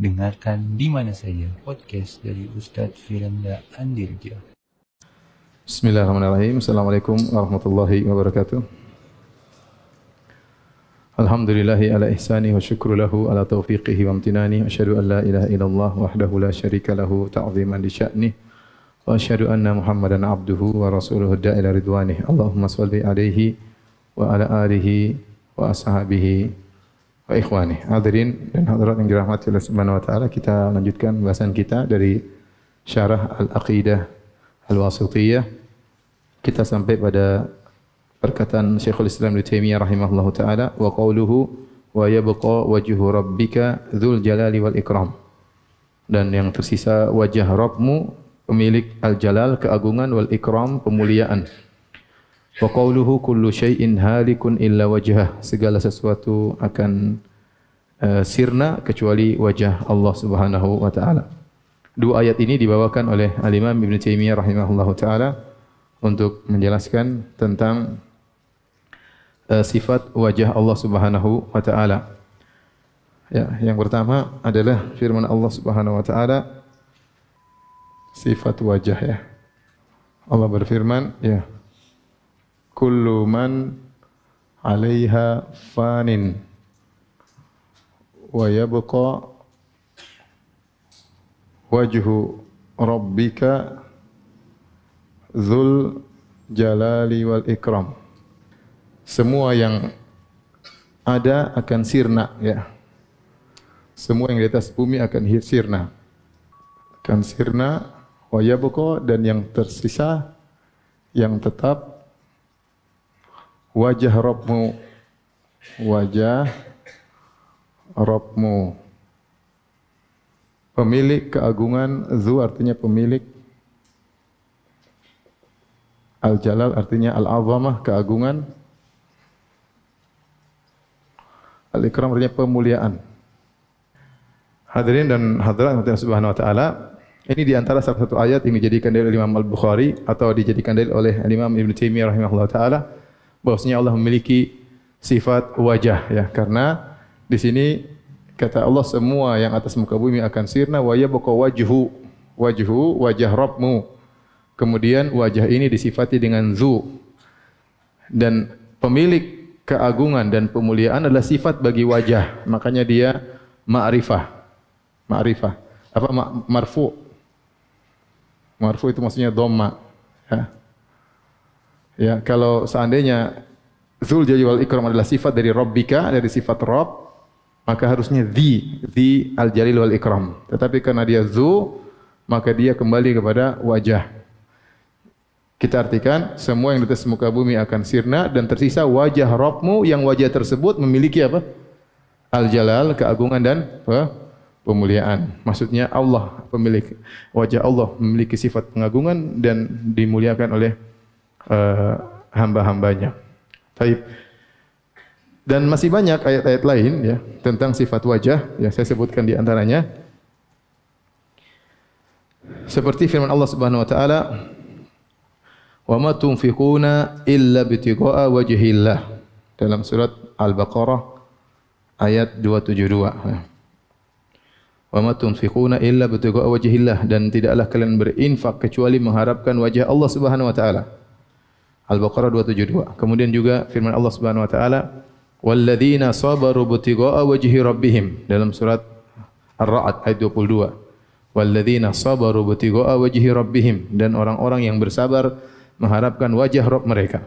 Dengarkan di mana saja podcast dari Ustadz Firanda Andirja. Bismillahirrahmanirrahim. Assalamualaikum warahmatullahi wabarakatuh. Alhamdulillahi ala ihsani wa syukru lahu ala taufiqihi wa amtinani. Asyhadu an la ilaha illallah wahdahu la syarika lahu ta'ziman li sya'nih. Wa asyhadu anna Muhammadan abduhu wa rasuluhu da'ila ridwanih. Allahumma salli alaihi wa ala alihi wa ashabihi wa ikhwani. Hadirin dan hadirat yang dirahmati Allah Subhanahu wa taala, kita lanjutkan bahasan kita dari Syarah Al-Aqidah Al-Wasithiyah. Kita sampai pada perkataan Syekhul Islam Ibnu Taimiyah rahimahullahu taala wa qauluhu wa yabqa wajhu rabbika dzul jalali wal ikram. Dan yang tersisa wajah Rabbmu pemilik al-jalal keagungan wal ikram pemuliaan. Wa qawluhu kullu syai'in halikun illa wajhah. Segala sesuatu akan uh, sirna kecuali wajah Allah Subhanahu wa taala. Dua ayat ini dibawakan oleh Al-Imam Ibn Taimiyah rahimahullahu taala untuk menjelaskan tentang uh, sifat wajah Allah Subhanahu wa taala. Ya, yang pertama adalah firman Allah Subhanahu wa taala sifat wajah ya. Allah berfirman, ya, kullu man 'alaiha fanin wa yabqa wajhu rabbika dzul jalali wal ikram. Semua yang ada akan sirna ya. Semua yang di atas bumi akan sirna. Akan sirna wa yabqa dan yang tersisa yang tetap wajah Rabbmu wajah Rabbmu pemilik keagungan zu artinya pemilik. Al jalal artinya al azamah keagungan. Al ikram artinya pemuliaan. Hadirin dan hadirat Allah Subhanahu wa taala ini di antara salah satu ayat yang dijadikan dalil Imam Al-Bukhari atau dijadikan dalil oleh Imam Ibn Taimiyah rahimahullah taala bahwasanya Allah memiliki sifat wajah ya. Karena di sini kata Allah semua yang atas muka bumi akan sirna wa yabqa wajhu wajhu wajah Rabbmu. Kemudian wajah ini disifati dengan zu. Dan pemilik keagungan dan pemuliaan adalah sifat bagi wajah. Makanya dia ma'rifah. Ma'rifah. Apa? Marfu. Marfu itu maksudnya dhamma. Ya. Ya, kalau seandainya Zul Jalali wal Ikram adalah sifat dari Rabbika, dari sifat Rabb, maka harusnya di, di Al Jalil wal Ikram. Tetapi karena dia Zu, maka dia kembali kepada wajah. Kita artikan semua yang di atas muka bumi akan sirna dan tersisa wajah Rabbmu yang wajah tersebut memiliki apa? Al Jalal, keagungan dan apa? pemuliaan. Maksudnya Allah pemilik wajah Allah memiliki sifat pengagungan dan dimuliakan oleh uh, hamba-hambanya. Taib. Dan masih banyak ayat-ayat lain ya tentang sifat wajah yang saya sebutkan di antaranya. Seperti firman Allah Subhanahu wa taala, "Wa ma tunfiquna illa bitigha'a wajhillah." Dalam surat Al-Baqarah ayat 272. Wa ma tunfiquna illa bitigha'a wajhillah dan tidaklah kalian berinfak kecuali mengharapkan wajah Allah Subhanahu wa taala. Al-Baqarah 272. Kemudian juga firman Allah Subhanahu wa taala, "Walladzina sabaru bitigha'a wajhi rabbihim" dalam surat Ar-Ra'd ayat 22. Walladzina sabaru bitigha'a wajhi rabbihim dan orang-orang yang bersabar mengharapkan wajah Rabb mereka.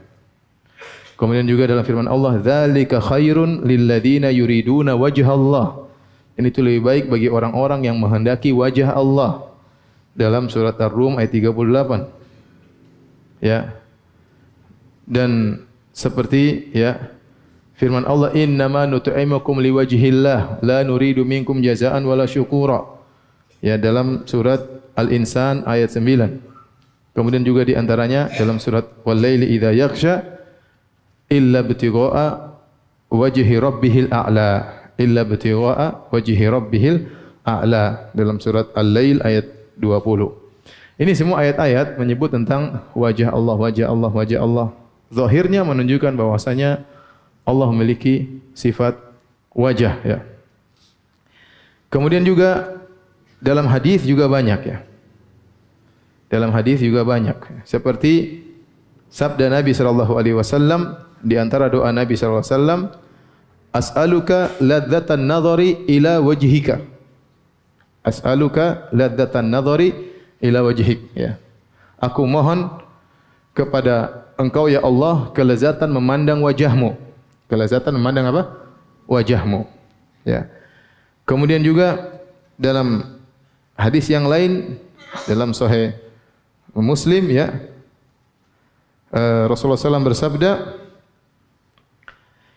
Kemudian juga dalam firman Allah, "Dzalika khairun lilladzina yuriduna wajha Allah." Ini itu lebih baik bagi orang-orang yang menghendaki wajah Allah. Dalam surat Ar-Rum ayat 38. Ya, dan seperti ya firman Allah innama nut'imukum liwajhillah la nuridu minkum jazaan wala syukura. Ya dalam surat Al-Insan ayat 9 kemudian juga di antaranya dalam surat Wal-laili idza yaghsha illa btigha'a wajhi rabbihil a'la. Illa btigha'a wajhi rabbihil a'la. Dalam surat Al-Lail ayat 20 ini semua ayat-ayat menyebut tentang wajah Allah wajah Allah wajah Allah Zahirnya menunjukkan bahwasanya Allah memiliki sifat wajah ya. Kemudian juga dalam hadis juga banyak ya. Dalam hadis juga banyak. Seperti sabda Nabi sallallahu alaihi wasallam di antara doa Nabi sallallahu alaihi wasallam, "As'aluka ladzatan nadhari ila wajhika." As'aluka ladzatan nadhari ila wajhik ya. Aku mohon kepada Engkau ya Allah kelezatan memandang wajahmu. Kelezatan memandang apa? Wajahmu. Ya. Kemudian juga dalam hadis yang lain dalam sahih Muslim ya uh, Rasulullah SAW bersabda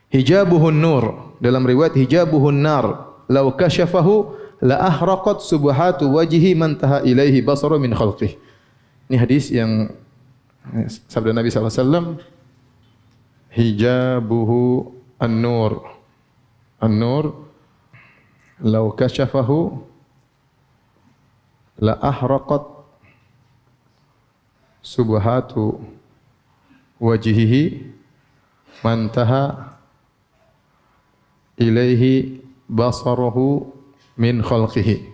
hijabuhun nur dalam riwayat hijabuhun nar law kasyafahu la ahraqat subhatu wajhi man taha ilaihi basaru min khalqih ini hadis yang sabda Nabi SAW hijabuhu an-nur an-nur law kasyafahu la ahraqat subhatu wajhihi mantaha ilaihi basaruhu min khalqihi.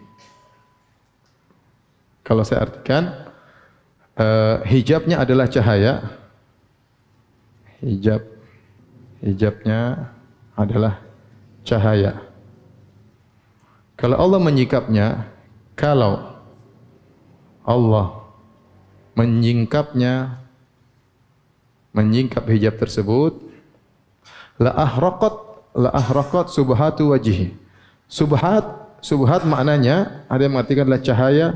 Kalau saya artikan uh, hijabnya adalah cahaya. Hijab hijabnya adalah cahaya. Kalau Allah menyikapnya kalau Allah menyingkapnya menyingkap hijab tersebut la ahraqat la ahraqat subhatu wajhi subhat subhat maknanya ada yang mengartikan adalah cahaya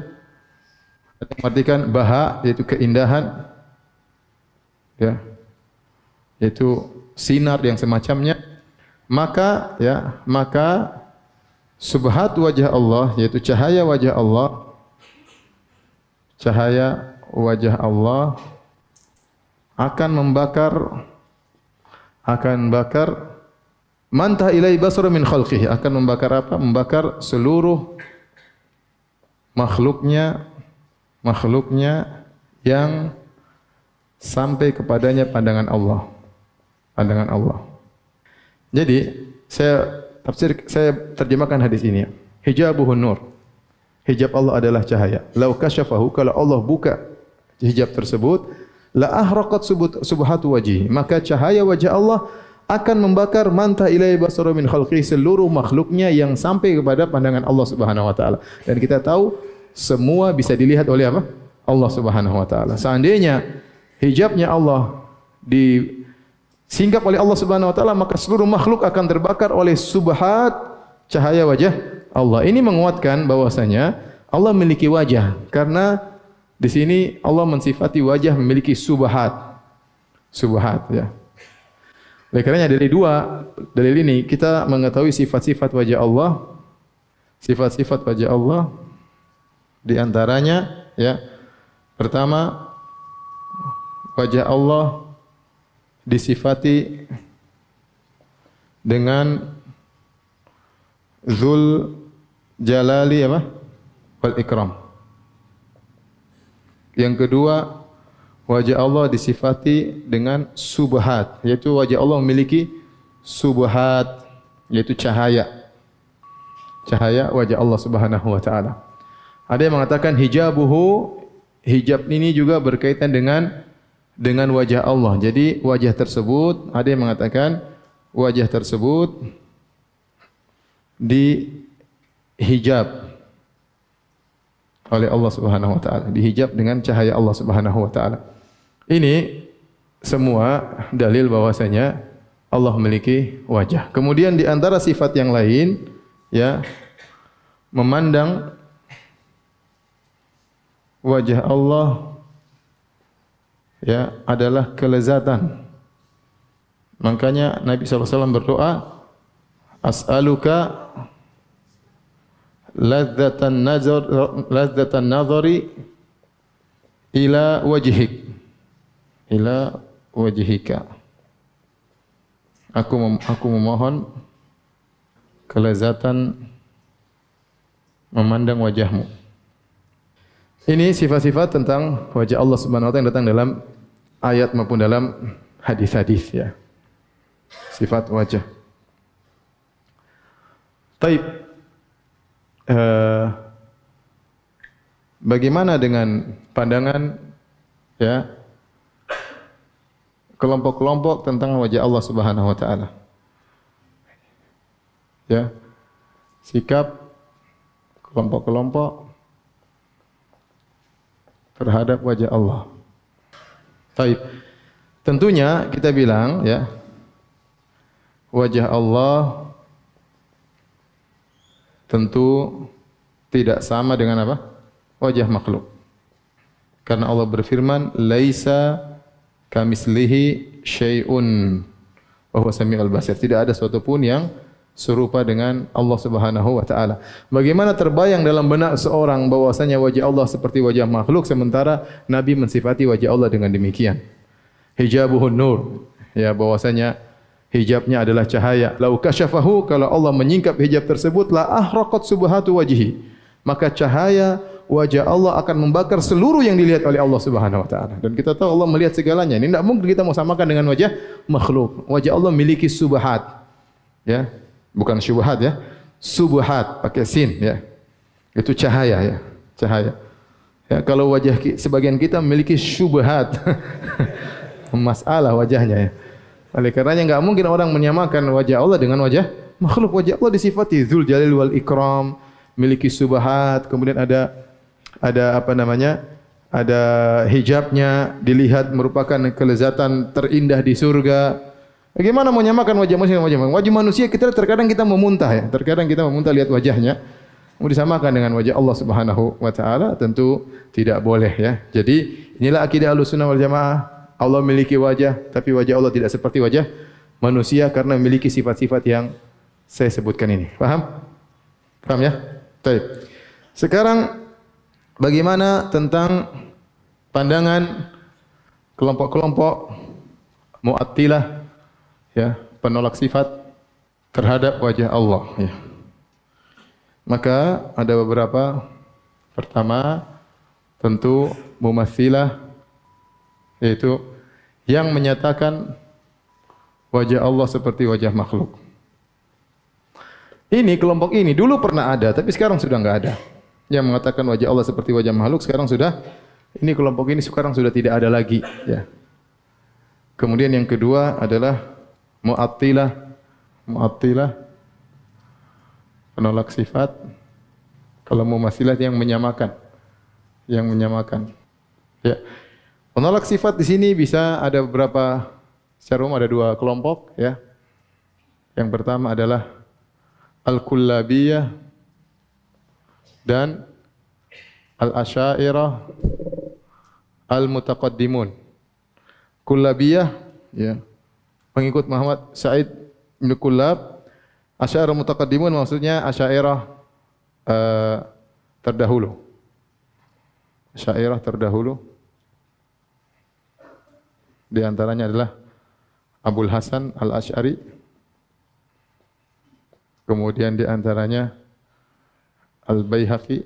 mengartikan baha yaitu keindahan ya yaitu sinar yang semacamnya maka ya maka subhat wajah Allah yaitu cahaya wajah Allah cahaya wajah Allah akan membakar akan bakar mantah ilai basara min khalqihi akan membakar apa? Membakar seluruh makhluknya makhluknya yang sampai kepadanya pandangan Allah. Pandangan Allah. Jadi saya tafsir saya terjemahkan hadis ini. Hijabuhun nur. Hijab Allah adalah cahaya. Lau kasyafahu kalau Allah buka hijab tersebut la ahraqat subhatu wajhi maka cahaya wajah Allah akan membakar manta ilai basara min khalqi seluruh makhluknya yang sampai kepada pandangan Allah Subhanahu wa taala dan kita tahu semua bisa dilihat oleh apa Allah Subhanahu wa taala seandainya hijabnya Allah di singkap oleh Allah Subhanahu wa taala maka seluruh makhluk akan terbakar oleh subhat cahaya wajah Allah ini menguatkan bahwasanya Allah memiliki wajah karena di sini Allah mensifati wajah memiliki subhat. Subhat ya. Oleh karenanya dari dua dalil ini kita mengetahui sifat-sifat wajah Allah. Sifat-sifat wajah Allah di antaranya ya. Pertama wajah Allah disifati dengan Zul Jalali apa? Wal Ikram. Yang kedua, wajah Allah disifati dengan subhat, yaitu wajah Allah memiliki subhat, yaitu cahaya. Cahaya wajah Allah Subhanahu wa taala. Ada yang mengatakan hijabuhu, hijab ini juga berkaitan dengan dengan wajah Allah. Jadi wajah tersebut, ada yang mengatakan wajah tersebut di hijab oleh Allah Subhanahu wa taala, dihijab dengan cahaya Allah Subhanahu wa taala. Ini semua dalil bahwasanya Allah memiliki wajah. Kemudian di antara sifat yang lain ya memandang wajah Allah ya adalah kelezatan. Makanya Nabi SAW berdoa, As'aluka ladzatan nazar ladzatan nazari ila wajhik. Ila wajhika. Aku mem aku memohon kelezatan memandang wajahmu ini sifat-sifat tentang wajah Allah Subhanahu wa taala yang datang dalam ayat maupun dalam hadis-hadis ya sifat wajah Taib eh, bagaimana dengan pandangan ya kelompok-kelompok tentang wajah Allah Subhanahu wa taala. Ya. Sikap kelompok-kelompok terhadap wajah Allah. Baik. Tentunya kita bilang ya wajah Allah tentu tidak sama dengan apa? Wajah makhluk. Karena Allah berfirman, "Laisa kamislihi syai'un wa huwa samiul basir." Tidak ada sesuatu pun yang serupa dengan Allah Subhanahu wa taala. Bagaimana terbayang dalam benak seorang bahwasanya wajah Allah seperti wajah makhluk sementara Nabi mensifati wajah Allah dengan demikian. Hijabuhun nur. Ya bahwasanya hijabnya adalah cahaya. Lau kasyafahu kalau Allah menyingkap hijab tersebut la ahraqat subhatu wajhi. Maka cahaya wajah Allah akan membakar seluruh yang dilihat oleh Allah Subhanahu wa taala. Dan kita tahu Allah melihat segalanya. Ini tidak mungkin kita mau samakan dengan wajah makhluk. Wajah Allah memiliki subhat. Ya, bukan syubhat ya. Subhat pakai sin ya. Itu cahaya ya, cahaya. Ya, kalau wajah sebagian kita memiliki syubhat. Masalah wajahnya ya. Oleh karenanya enggak mungkin orang menyamakan wajah Allah dengan wajah makhluk. Wajah Allah disifati Dzul Jalil wal Ikram, memiliki subhat, kemudian ada ada apa namanya? Ada hijabnya dilihat merupakan kelezatan terindah di surga. Bagaimana mau nyamakan wajah manusia dengan wajah manusia? Wajah manusia kita terkadang kita memuntah ya. Terkadang kita memuntah lihat wajahnya. Mau disamakan dengan wajah Allah Subhanahu wa taala tentu tidak boleh ya. Jadi inilah akidah Ahlussunnah wal Jamaah. Allah memiliki wajah tapi wajah Allah tidak seperti wajah manusia karena memiliki sifat-sifat yang saya sebutkan ini. Paham? Paham ya? Baik. Sekarang bagaimana tentang pandangan kelompok-kelompok Mu'attilah ya, penolak sifat terhadap wajah Allah ya. Maka ada beberapa pertama tentu mumatsilah yaitu yang menyatakan wajah Allah seperti wajah makhluk. Ini kelompok ini dulu pernah ada tapi sekarang sudah enggak ada. Yang mengatakan wajah Allah seperti wajah makhluk sekarang sudah ini kelompok ini sekarang sudah tidak ada lagi ya. Kemudian yang kedua adalah Mu'attilah. Mu'attilah. Penolak sifat. Kalau Mumatsilah yang menyamakan. Yang menyamakan. Ya. Penolak sifat di sini bisa ada beberapa secara umum ada dua kelompok ya. Yang pertama adalah al-kullabiyah dan al-asyairah al-mutaqaddimun. Kullabiyah ya pengikut Muhammad Said bin Kullab. Asy'ariyah mutaqaddimun maksudnya asy'ariyah uh, terdahulu. Asy'ariyah terdahulu. Di antaranya adalah Abdul Hasan Al-Asy'ari. Kemudian di antaranya Al-Baihaqi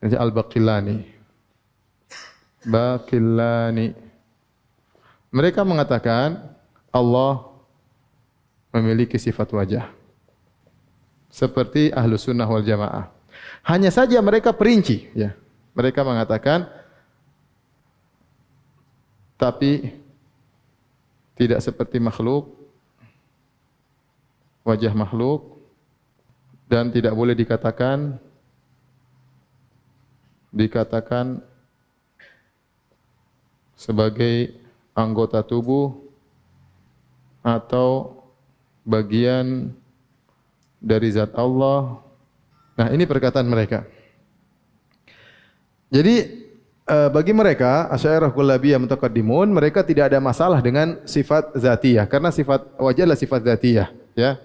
dan Al-Baqillani. Baqillani. Mereka mengatakan Allah memiliki sifat wajah. Seperti ahlu sunnah wal jamaah. Hanya saja mereka perinci. Ya. Mereka mengatakan, tapi tidak seperti makhluk, wajah makhluk, dan tidak boleh dikatakan dikatakan sebagai anggota tubuh atau bagian dari zat Allah. Nah, ini perkataan mereka. Jadi eh, bagi mereka Asy'ariyah Kullabiyah mutaqaddimun mereka tidak ada masalah dengan sifat zatiyah karena sifat wajah adalah sifat zatiyah ya.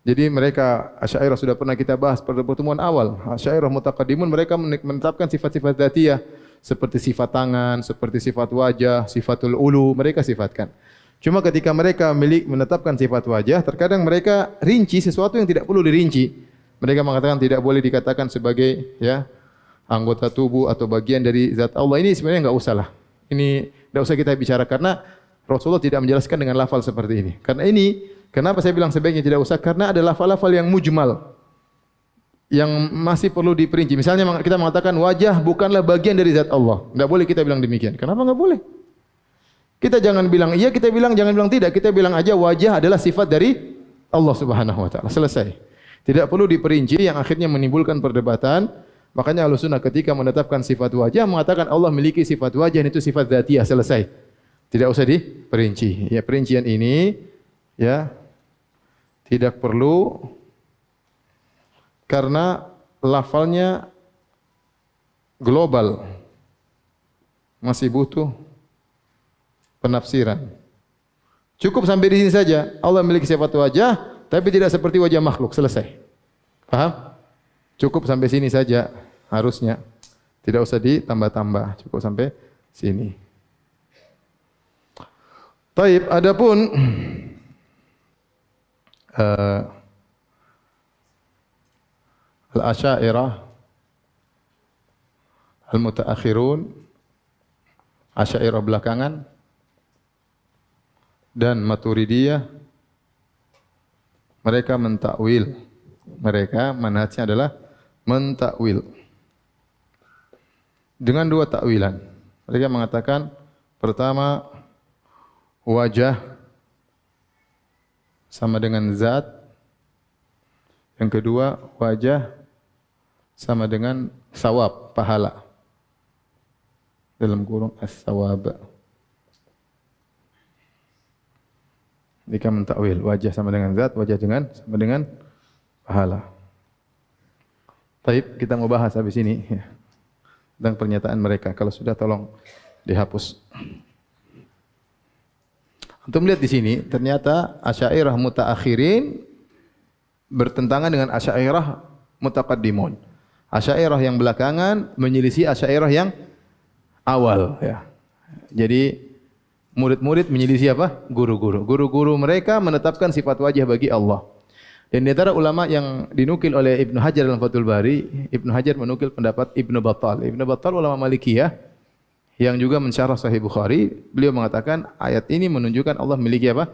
Jadi mereka Asy'ariyah sudah pernah kita bahas pada pertemuan awal. Asy'ariyah mutaqaddimun mereka menetapkan sifat-sifat zatiyah seperti sifat tangan, seperti sifat wajah, sifatul ulu, mereka sifatkan. Cuma ketika mereka milik menetapkan sifat wajah, terkadang mereka rinci sesuatu yang tidak perlu dirinci. Mereka mengatakan tidak boleh dikatakan sebagai ya anggota tubuh atau bagian dari zat Allah. Ini sebenarnya enggak usah lah. Ini enggak usah kita bicara karena Rasulullah tidak menjelaskan dengan lafal seperti ini. Karena ini, kenapa saya bilang sebaiknya tidak usah? Karena ada lafal-lafal yang mujmal. Yang masih perlu diperinci. Misalnya kita mengatakan wajah bukanlah bagian dari zat Allah. Tidak boleh kita bilang demikian. Kenapa nggak boleh? Kita jangan bilang iya, kita bilang jangan bilang tidak. Kita bilang aja wajah adalah sifat dari Allah Subhanahu wa taala. Selesai. Tidak perlu diperinci yang akhirnya menimbulkan perdebatan. Makanya Ahlussunnah ketika menetapkan sifat wajah mengatakan Allah memiliki sifat wajah itu sifat dzatiyah selesai. Tidak usah diperinci. Ya, perincian ini ya tidak perlu karena lafalnya global. Masih butuh penafsiran. Cukup sampai di sini saja. Allah memiliki sifat wajah, tapi tidak seperti wajah makhluk. Selesai. Paham? Cukup sampai sini saja harusnya. Tidak usah ditambah-tambah. Cukup sampai sini. Taib, adapun uh, Al-Asy'ariyah Al-Mutaakhirun Asy'ariyah belakangan dan Maturidiyah mereka mentakwil mereka manhajnya adalah mentakwil dengan dua takwilan mereka mengatakan pertama wajah sama dengan zat. Yang kedua wajah sama dengan sawab, pahala. Dalam kurung as-sawab. Jika mentakwil wajah sama dengan zat, wajah dengan sama dengan pahala. Taib, kita mau bahas habis ini ya. tentang pernyataan mereka. Kalau sudah tolong dihapus. Untuk melihat di sini, ternyata Asy'ariyah mutaakhirin bertentangan dengan Asy'ariyah mutaqaddimun. Asy'ariyah yang belakangan menyelisih Asy'ariyah yang awal ya. Jadi murid-murid menyelisih apa? Guru-guru. Guru-guru mereka menetapkan sifat wajah bagi Allah. Dan di antara ulama yang dinukil oleh Ibnu Hajar dalam Fathul Bari, Ibnu Hajar menukil pendapat Ibnu Battal. Ibnu Battal ulama Malikiyah yang juga mensyarah Sahih Bukhari, beliau mengatakan ayat ini menunjukkan Allah memiliki apa?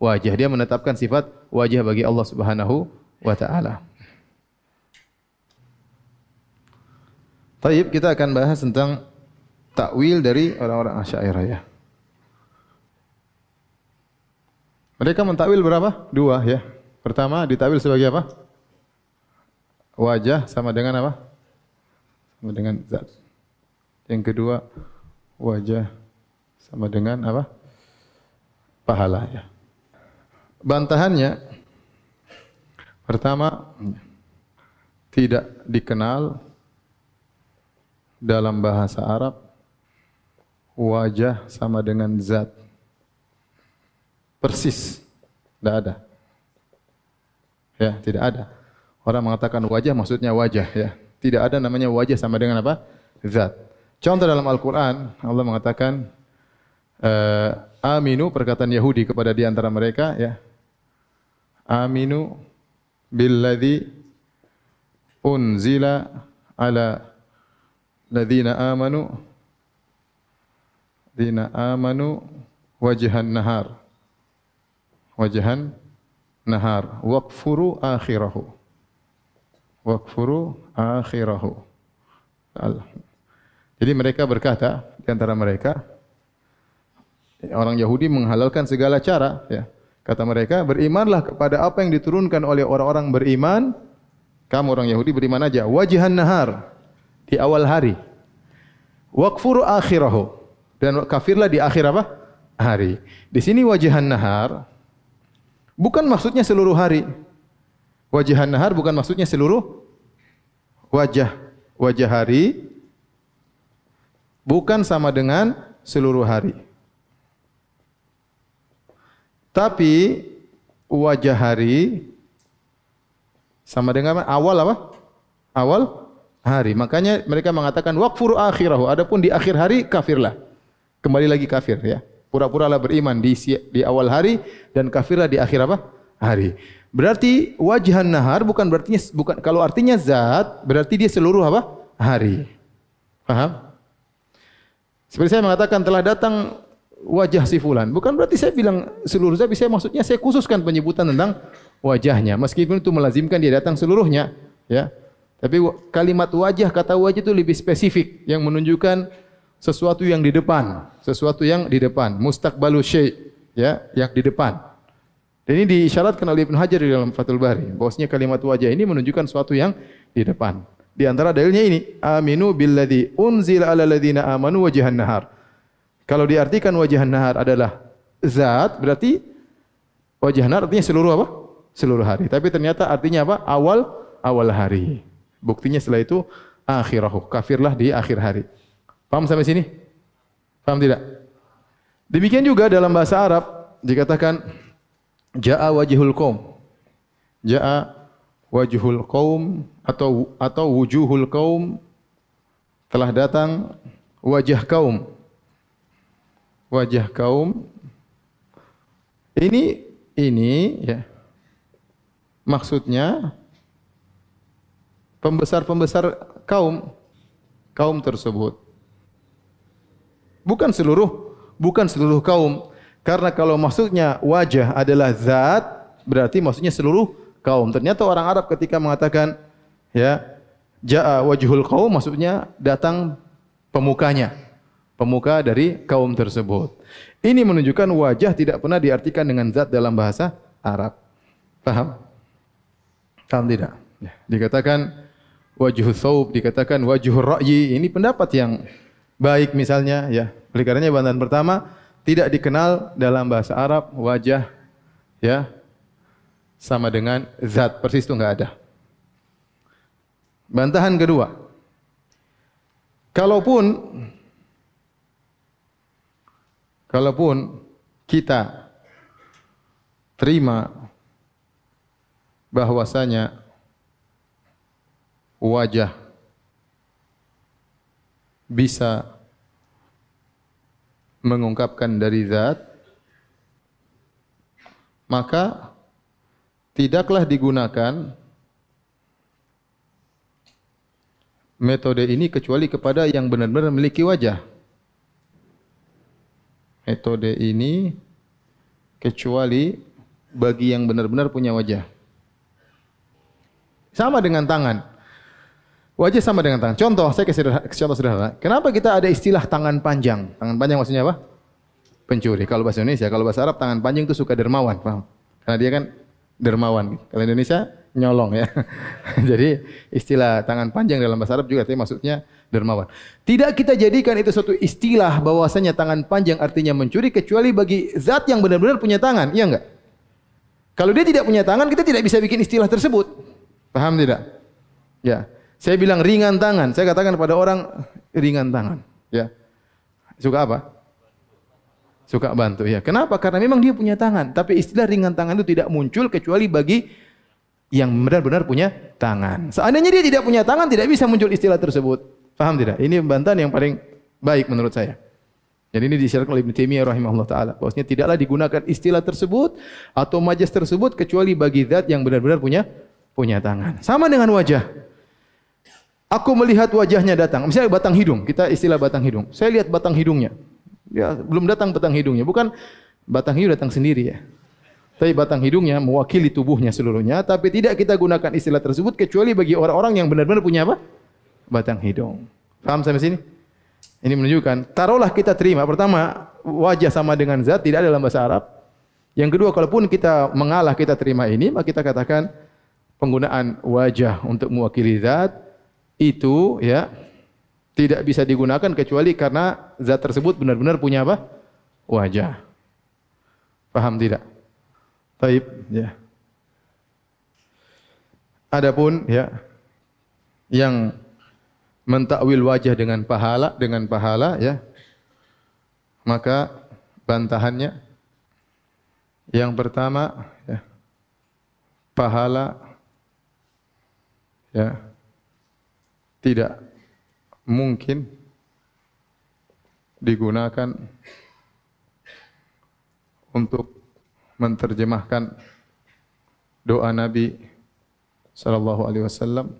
Wajah. Dia menetapkan sifat wajah bagi Allah Subhanahu wa taala. Taib kita akan bahas tentang takwil dari orang-orang Asy'ariyah ya. Mereka mentakwil berapa? Dua ya. Pertama ditakwil sebagai apa? Wajah sama dengan apa? Sama dengan zat. Yang kedua wajah sama dengan apa? Pahala ya. Bantahannya pertama tidak dikenal dalam bahasa Arab wajah sama dengan zat. Persis. Tidak ada. Ya, tidak ada. Orang mengatakan wajah maksudnya wajah ya. Tidak ada namanya wajah sama dengan apa? Zat. Contoh dalam Al-Qur'an Allah mengatakan uh, aminu perkataan Yahudi kepada di antara mereka ya. Aminu billadzi unzila ala ladzina amanu. Ladzina amanu wajhan nahar. Wajhan nahar. Waqfuru akhirahu. Waqfuru akhirahu. Jadi mereka berkata di antara mereka orang Yahudi menghalalkan segala cara ya. Kata mereka berimanlah kepada apa yang diturunkan oleh orang-orang beriman. Kamu orang Yahudi beriman aja. Wajhan nahar di awal hari. Wakfuru akhirahu dan kafirlah di akhir apa? Hari. Di sini wajahan nahar bukan maksudnya seluruh hari. Wajahan nahar bukan maksudnya seluruh wajah wajah hari bukan sama dengan seluruh hari. Tapi wajah hari sama dengan awal apa? Awal hari. Makanya mereka mengatakan waqfur akhirahu. Adapun di akhir hari kafirlah. Kembali lagi kafir ya. Pura-puralah beriman di di awal hari dan kafirlah di akhir apa? Hari. Berarti wajhan nahar bukan berarti bukan kalau artinya zat berarti dia seluruh apa? Hari. Paham? Seperti saya mengatakan telah datang wajah si fulan. Bukan berarti saya bilang seluruh zat, saya maksudnya saya khususkan penyebutan tentang wajahnya. Meskipun itu melazimkan dia datang seluruhnya, ya. Tapi kalimat wajah, kata wajah itu lebih spesifik yang menunjukkan sesuatu yang di depan, sesuatu yang di depan, mustaqbalu syai' ya, yang di depan. Dan ini diisyaratkan oleh Ibnu Hajar di dalam Fathul Bari. Bahwasanya kalimat wajah ini menunjukkan sesuatu yang di depan. Di antara dalilnya ini, aminu billadzi unzila ala ladzina amanu wajhan nahar. Kalau diartikan wajhan nahar adalah zat, berarti wajah nahar artinya seluruh apa? Seluruh hari. Tapi ternyata artinya apa? Awal awal hari. Buktinya setelah itu akhirahu. Kafirlah di akhir hari. Paham sampai sini? Paham tidak? Demikian juga dalam bahasa Arab dikatakan jaa wajhul qaum. Jaa wajhul qaum atau atau wujuhul qaum telah datang wajah kaum. Wajah kaum ini ini ya maksudnya pembesar-pembesar kaum kaum tersebut. Bukan seluruh bukan seluruh kaum. Karena kalau maksudnya wajah adalah zat, berarti maksudnya seluruh kaum. Ternyata orang Arab ketika mengatakan ya jaa wajhul kaum maksudnya datang pemukanya. Pemuka dari kaum tersebut. Ini menunjukkan wajah tidak pernah diartikan dengan zat dalam bahasa Arab. Paham? Paham tidak? Ya. Dikatakan wajhul thawb, dikatakan wajhul ra'yi. Ini pendapat yang baik misalnya ya. Oleh karenanya bantahan pertama tidak dikenal dalam bahasa Arab wajah ya sama dengan zat persis itu enggak ada. Bantahan kedua. Kalaupun kalaupun kita terima bahwasanya wajah bisa mengungkapkan dari zat maka tidaklah digunakan metode ini kecuali kepada yang benar-benar memiliki wajah. Metode ini kecuali bagi yang benar-benar punya wajah. Sama dengan tangan. Wajah sama dengan tangan. Contoh, saya kasih contoh sederhana. Kenapa kita ada istilah tangan panjang? Tangan panjang maksudnya apa? Pencuri. Kalau bahasa Indonesia, kalau bahasa Arab tangan panjang itu suka dermawan, paham? Karena dia kan dermawan. Kalau Indonesia nyolong ya. Jadi istilah tangan panjang dalam bahasa Arab juga artinya maksudnya dermawan. Tidak kita jadikan itu suatu istilah bahwasanya tangan panjang artinya mencuri kecuali bagi zat yang benar-benar punya tangan, iya enggak? Kalau dia tidak punya tangan, kita tidak bisa bikin istilah tersebut. Paham tidak? Ya. Saya bilang ringan tangan, saya katakan kepada orang ringan tangan, ya. Suka apa? Suka bantu, ya. Kenapa? Karena memang dia punya tangan, tapi istilah ringan tangan itu tidak muncul kecuali bagi yang benar-benar punya tangan. Seandainya dia tidak punya tangan, tidak bisa muncul istilah tersebut. Paham tidak? Ini bantahan yang paling baik menurut saya. Jadi ini disyaratkan oleh Ibnu Taimiyah rahimahullah taala. Bahwasanya tidaklah digunakan istilah tersebut atau majas tersebut kecuali bagi zat yang benar-benar punya punya tangan. Sama dengan wajah. Aku melihat wajahnya datang. Misalnya batang hidung, kita istilah batang hidung. Saya lihat batang hidungnya. Ya, belum datang batang hidungnya, bukan batang hidung datang sendiri ya. Tapi batang hidungnya mewakili tubuhnya seluruhnya, tapi tidak kita gunakan istilah tersebut kecuali bagi orang-orang yang benar-benar punya apa? Batang hidung. Paham sampai sini? Ini menunjukkan, taruhlah kita terima. Pertama, wajah sama dengan zat tidak ada dalam bahasa Arab. Yang kedua, kalaupun kita mengalah kita terima ini, maka kita katakan penggunaan wajah untuk mewakili zat itu ya tidak bisa digunakan kecuali karena zat tersebut benar-benar punya apa? Wajah. Paham tidak? Taib, ya. Adapun ya yang mentakwil wajah dengan pahala dengan pahala ya maka bantahannya yang pertama ya pahala ya tidak mungkin digunakan untuk menterjemahkan doa Nabi sallallahu alaihi wasallam.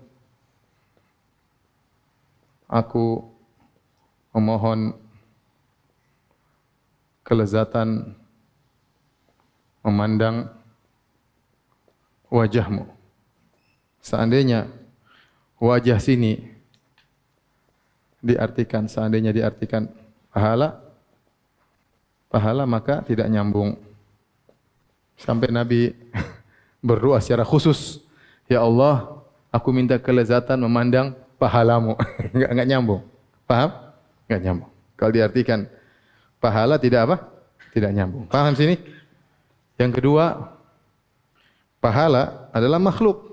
Aku memohon kelezatan memandang wajahmu. Seandainya wajah sini diartikan seandainya diartikan pahala pahala maka tidak nyambung. Sampai Nabi berdoa secara khusus, "Ya Allah, aku minta kelezatan memandang pahalamu." enggak enggak nyambung. Paham? Enggak nyambung. Kalau diartikan pahala tidak apa? Tidak nyambung. Paham sini? Yang kedua, pahala adalah makhluk.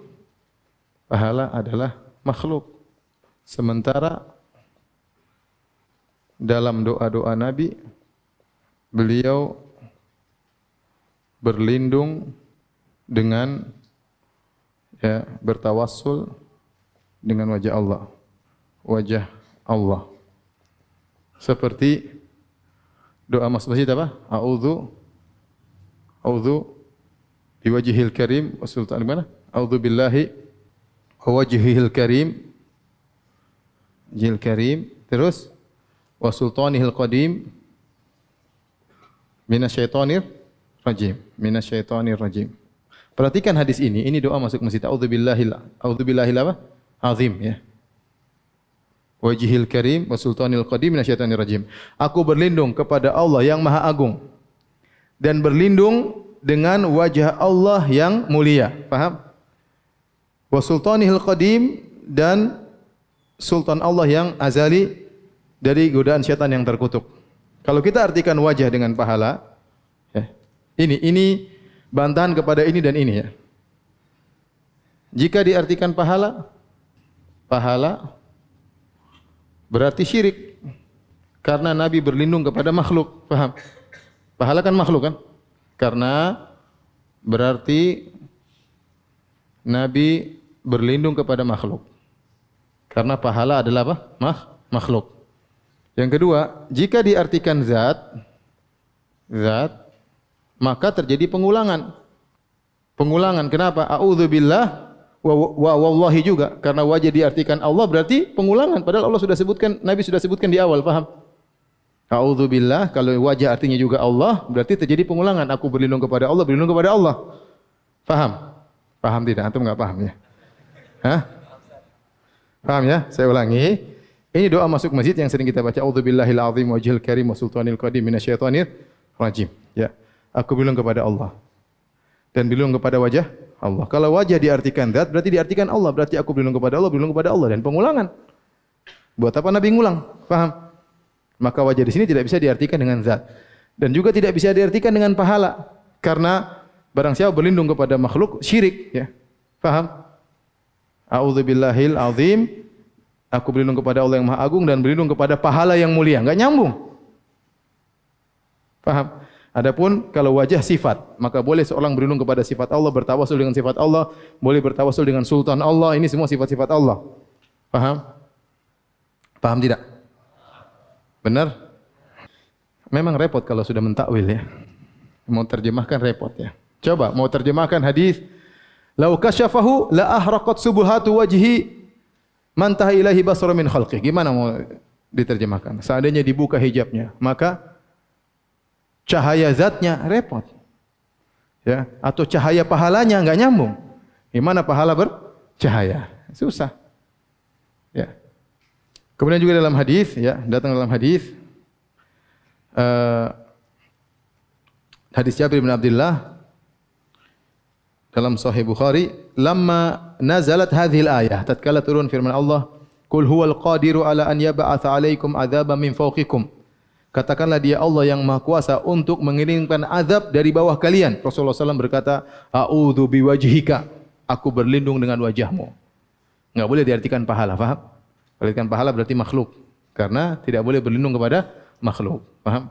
Pahala adalah makhluk. Sementara dalam doa-doa Nabi beliau berlindung dengan ya bertawassul dengan wajah Allah. Wajah Allah. Seperti doa masuk masjid apa? A'udzu A'udzu biwajhil karim wa sultan mana? A'udzu billahi wajhihil karim. Jil karim. Terus wa sultanihil qadim. Minasyaitonir rajim. Minasyaitonir rajim. Perhatikan hadis ini. Ini doa masuk masjid. A'udzubillahil a'udzubillahil apa? Azim ya. Wajhil karim wa sultanil qadim minasyaitonir rajim. Aku berlindung kepada Allah yang maha agung. Dan berlindung dengan wajah Allah yang mulia. Paham wa sultanihil qadim dan sultan Allah yang azali dari godaan syaitan yang terkutuk. Kalau kita artikan wajah dengan pahala, ya, ini ini bantahan kepada ini dan ini ya. Jika diartikan pahala, pahala berarti syirik. Karena Nabi berlindung kepada makhluk, paham? Pahala kan makhluk kan? Karena berarti Nabi berlindung kepada makhluk. Karena pahala adalah apa? Mah, makhluk. Yang kedua, jika diartikan zat, zat, maka terjadi pengulangan. Pengulangan. Kenapa? A'udzubillah wa, wa wallahi juga. Karena wajah diartikan Allah berarti pengulangan. Padahal Allah sudah sebutkan, Nabi sudah sebutkan di awal, paham? A'udzubillah, kalau wajah artinya juga Allah, berarti terjadi pengulangan. Aku berlindung kepada Allah, berlindung kepada Allah. Paham? Paham tidak? Antum enggak paham ya? Hah? Paham ya? Saya ulangi. Ini doa masuk masjid yang sering kita baca. A'udzubillahil azim wajhil karim wa sultanil qadim minasyaitonir rajim. Ya. Aku bilang kepada Allah. Dan bilang kepada wajah Allah. Kalau wajah diartikan zat, berarti diartikan Allah. Berarti aku bilang kepada Allah, bilang kepada Allah. Dan pengulangan. Buat apa Nabi ngulang? Paham? Maka wajah di sini tidak bisa diartikan dengan zat. Dan juga tidak bisa diartikan dengan pahala. Karena barang siapa berlindung kepada makhluk, syirik. Ya. Paham? A'udzubillahil azim. Aku berlindung kepada Allah yang Maha Agung dan berlindung kepada pahala yang mulia. Enggak nyambung. Paham? Adapun kalau wajah sifat, maka boleh seorang berlindung kepada sifat Allah, bertawasul dengan sifat Allah, boleh bertawasul dengan sultan Allah. Ini semua sifat-sifat Allah. Paham? Paham tidak? Benar? Memang repot kalau sudah mentakwil ya. Mau terjemahkan repot ya. Coba mau terjemahkan hadis Lau kasyafahu la ahraqat subuhatu wajhi mantah ilahi basara min khalqih. Gimana mau diterjemahkan? Seandainya dibuka hijabnya, maka cahaya zatnya repot. Ya, atau cahaya pahalanya enggak nyambung. Gimana pahala bercahaya? Susah. Ya. Kemudian juga dalam hadis, ya, datang dalam hadis uh, hadis Jabir bin Abdullah dalam Sahih Bukhari, lamma nazalat hadhil ayah, tatkala turun firman Allah, "Qul huwal qadiru ala an yab'atsa 'alaikum 'adzaban min fawqikum." Katakanlah dia Allah yang Maha Kuasa untuk mengirimkan azab dari bawah kalian. Rasulullah SAW berkata, "A'udzu biwajhika." Aku berlindung dengan wajahmu. Enggak boleh diartikan pahala? Diartikan pahala berarti makhluk. Karena tidak boleh berlindung kepada makhluk. Paham?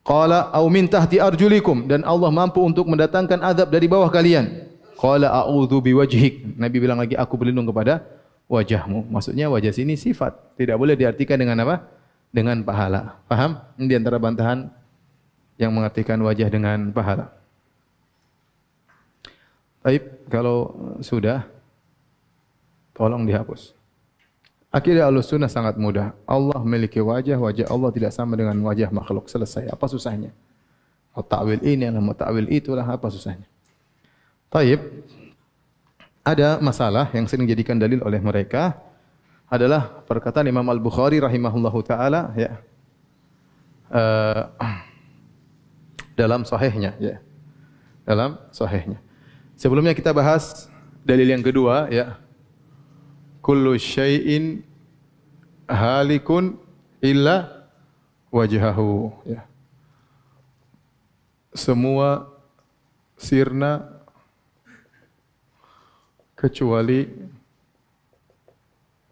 Qala au min tahti arjulikum dan Allah mampu untuk mendatangkan azab dari bawah kalian. Qala a'udzu biwajhik. Nabi bilang lagi aku berlindung kepada wajahmu. Maksudnya wajah sini sifat, tidak boleh diartikan dengan apa? Dengan pahala. Paham? Ini di antara bantahan yang mengartikan wajah dengan pahala. Baik, kalau sudah tolong dihapus. Akidah Ahlussunnah sangat mudah. Allah memiliki wajah, wajah Allah tidak sama dengan wajah makhluk. Selesai. Apa susahnya? Mau takwil ini, mau takwil itulah apa susahnya? Taib. ada masalah yang sering dijadikan dalil oleh mereka adalah perkataan Imam Al-Bukhari rahimahullahu taala ya. Uh, dalam sahihnya ya. Dalam sahihnya. Sebelumnya kita bahas dalil yang kedua ya. Kullu syai'in halikun illa wajhahu ya. Semua sirna kecuali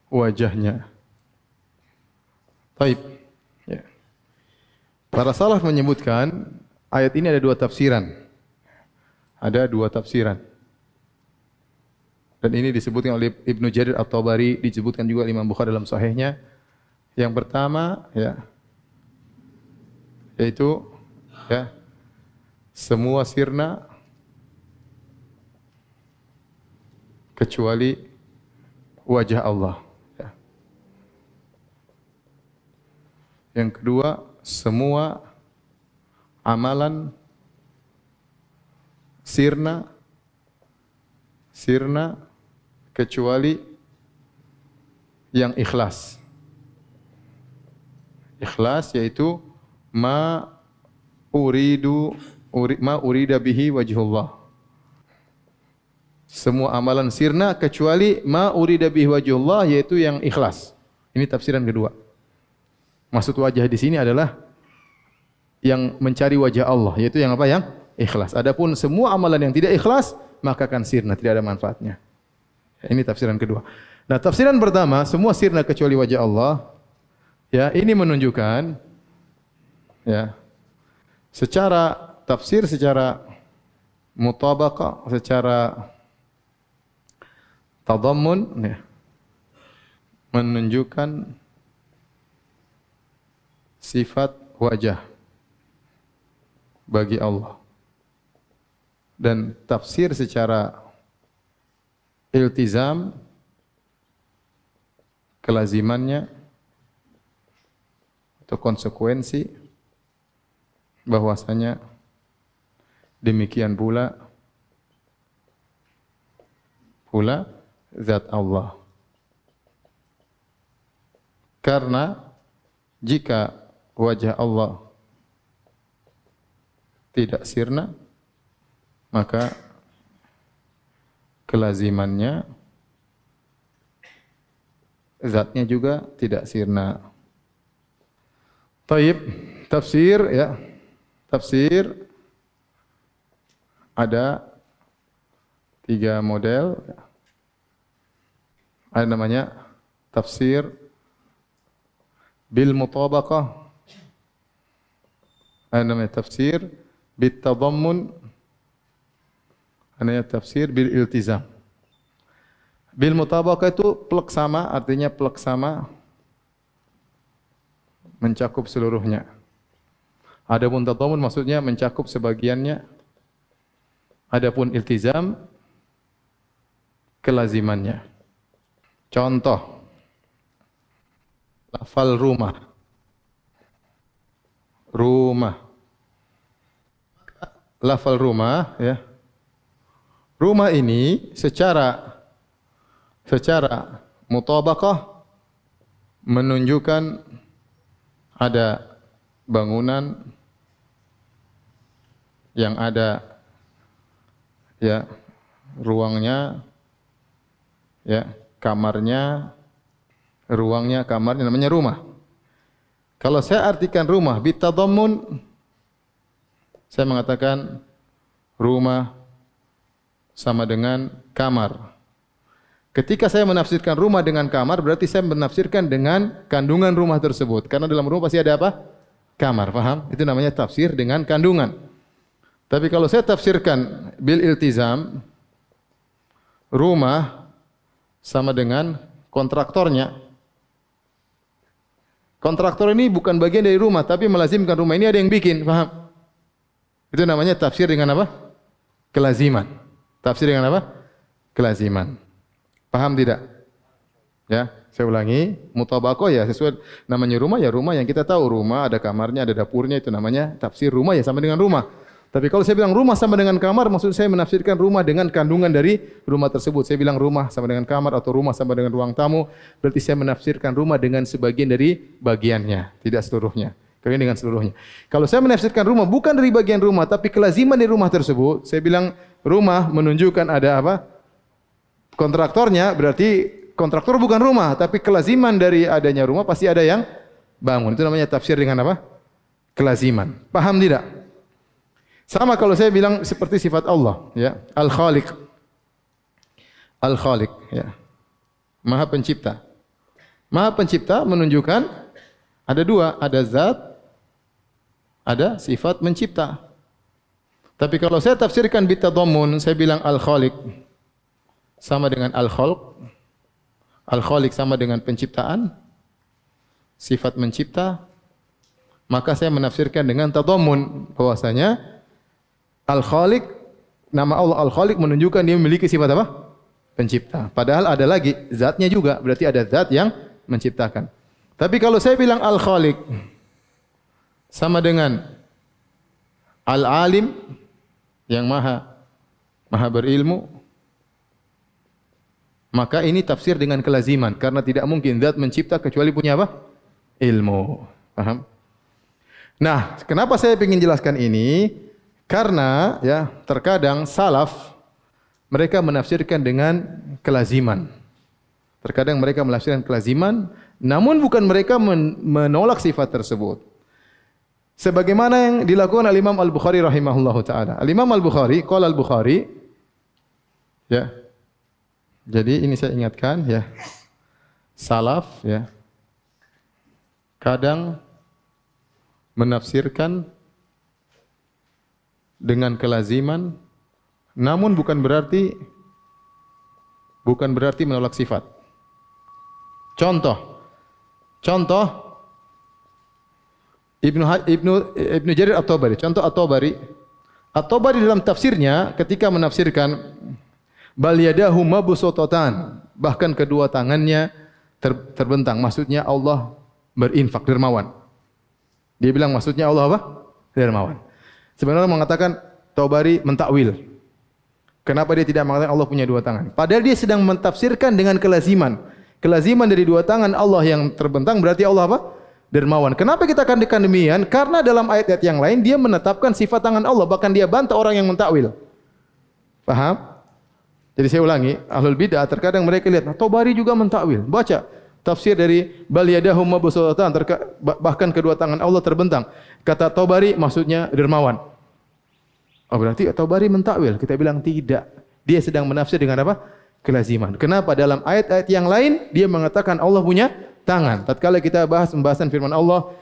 wajahnya. Taib. Ya. Para salaf menyebutkan ayat ini ada dua tafsiran. Ada dua tafsiran. Dan ini disebutkan oleh Ibnu Jarir At-Tabari, disebutkan juga Imam Bukhari dalam sahihnya. Yang pertama, ya, yaitu ya, semua sirna kecuali wajah Allah. Ya. Yang kedua, semua amalan sirna sirna kecuali yang ikhlas. Ikhlas yaitu ma uridu uri, ma urida bihi wajhullah semua amalan sirna kecuali ma urida bihi wajhullah yaitu yang ikhlas. Ini tafsiran kedua. Maksud wajah di sini adalah yang mencari wajah Allah, yaitu yang apa? Yang ikhlas. Adapun semua amalan yang tidak ikhlas, maka akan sirna, tidak ada manfaatnya. Ini tafsiran kedua. Nah, tafsiran pertama, semua sirna kecuali wajah Allah, ya, ini menunjukkan ya, secara tafsir secara mutabaqah, secara Tadammun ya, menunjukkan sifat wajah bagi Allah. Dan tafsir secara iltizam kelazimannya atau konsekuensi bahwasanya demikian pula pula zat Allah. Karena jika wajah Allah tidak sirna, maka kelazimannya zatnya juga tidak sirna. Taib, tafsir ya. Tafsir ada tiga model. Ada namanya tafsir bil mutabaqah. Ada namanya tafsir bit tadammun. Ada namanya tafsir bil iltizam. Bil mutabaqah itu plek sama, artinya plek sama mencakup seluruhnya. Adapun tadamun maksudnya mencakup sebagiannya. Adapun iltizam kelazimannya. Contoh lafal rumah. Rumah. Lafal rumah ya. Rumah ini secara secara mutabaqah menunjukkan ada bangunan yang ada ya ruangnya ya kamarnya, ruangnya, kamarnya namanya rumah. Kalau saya artikan rumah bitadammun saya mengatakan rumah sama dengan kamar. Ketika saya menafsirkan rumah dengan kamar, berarti saya menafsirkan dengan kandungan rumah tersebut. Karena dalam rumah pasti ada apa? Kamar, paham? Itu namanya tafsir dengan kandungan. Tapi kalau saya tafsirkan bil iltizam, rumah sama dengan kontraktornya. Kontraktor ini bukan bagian dari rumah, tapi melazimkan rumah ini ada yang bikin, paham? Itu namanya tafsir dengan apa? Kelaziman. Tafsir dengan apa? Kelaziman. Paham tidak? Ya, saya ulangi, mutabako ya sesuai namanya rumah ya rumah yang kita tahu rumah ada kamarnya, ada dapurnya itu namanya tafsir rumah ya sama dengan rumah. Tapi kalau saya bilang rumah sama dengan kamar, maksud saya menafsirkan rumah dengan kandungan dari rumah tersebut. Saya bilang rumah sama dengan kamar atau rumah sama dengan ruang tamu, berarti saya menafsirkan rumah dengan sebagian dari bagiannya, tidak seluruhnya. Kalian dengan seluruhnya. Kalau saya menafsirkan rumah bukan dari bagian rumah, tapi kelaziman di rumah tersebut, saya bilang rumah menunjukkan ada apa? Kontraktornya berarti kontraktor bukan rumah, tapi kelaziman dari adanya rumah pasti ada yang bangun. Itu namanya tafsir dengan apa? Kelaziman. Paham tidak? Sama kalau saya bilang seperti sifat Allah, ya, Al-Khaliq. Al-Khaliq, ya. Maha pencipta. Maha pencipta menunjukkan ada dua, ada zat, ada sifat mencipta. Tapi kalau saya tafsirkan bitadammun, saya bilang Al-Khaliq sama dengan Al-Khalq. Al-Khaliq sama dengan penciptaan, sifat mencipta, maka saya menafsirkan dengan tadammun bahwasanya Al-Khaliq, nama Allah Al-Khaliq menunjukkan dia memiliki sifat apa? Pencipta. Padahal ada lagi zatnya juga, berarti ada zat yang menciptakan. Tapi kalau saya bilang Al-Khaliq sama dengan Al-Alim yang maha maha berilmu, maka ini tafsir dengan kelaziman karena tidak mungkin zat mencipta kecuali punya apa? Ilmu. Paham? Nah, kenapa saya ingin jelaskan ini? Karena ya terkadang salaf mereka menafsirkan dengan kelaziman. Terkadang mereka menafsirkan kelaziman, namun bukan mereka menolak sifat tersebut. Sebagaimana yang dilakukan oleh Imam Al-Bukhari rahimahullahu taala. Al-Imam Al-Bukhari, qala Al-Bukhari ya. Jadi ini saya ingatkan ya. Salaf ya. Kadang menafsirkan dengan kelaziman namun bukan berarti bukan berarti menolak sifat. Contoh. Contoh Ibnu Ibnu Ibnu Jarir At-Tabari. Contoh At-Tabari. At-Tabari dalam tafsirnya ketika menafsirkan bal yadahu bahkan kedua tangannya ter, terbentang. Maksudnya Allah berinfak dermawan. Dia bilang maksudnya Allah apa? Dermawan. Sebenarnya mengatakan Taubari mentakwil. Kenapa dia tidak mengatakan Allah punya dua tangan? Padahal dia sedang mentafsirkan dengan kelaziman. Kelaziman dari dua tangan Allah yang terbentang berarti Allah apa? Dermawan. Kenapa kita akan demikian? Karena dalam ayat-ayat yang lain dia menetapkan sifat tangan Allah, bahkan dia bantah orang yang mentakwil. Paham? Jadi saya ulangi, ahlul bidah terkadang mereka lihat, Tobari juga mentakwil. Baca tafsir dari bal yadahu bahkan kedua tangan Allah terbentang. Kata Tobari maksudnya dermawan. Oh berarti Tobari mentakwil. Kita bilang tidak. Dia sedang menafsir dengan apa? Kelaziman. Kenapa? Dalam ayat-ayat yang lain dia mengatakan Allah punya tangan. Tatkala kita bahas pembahasan firman Allah,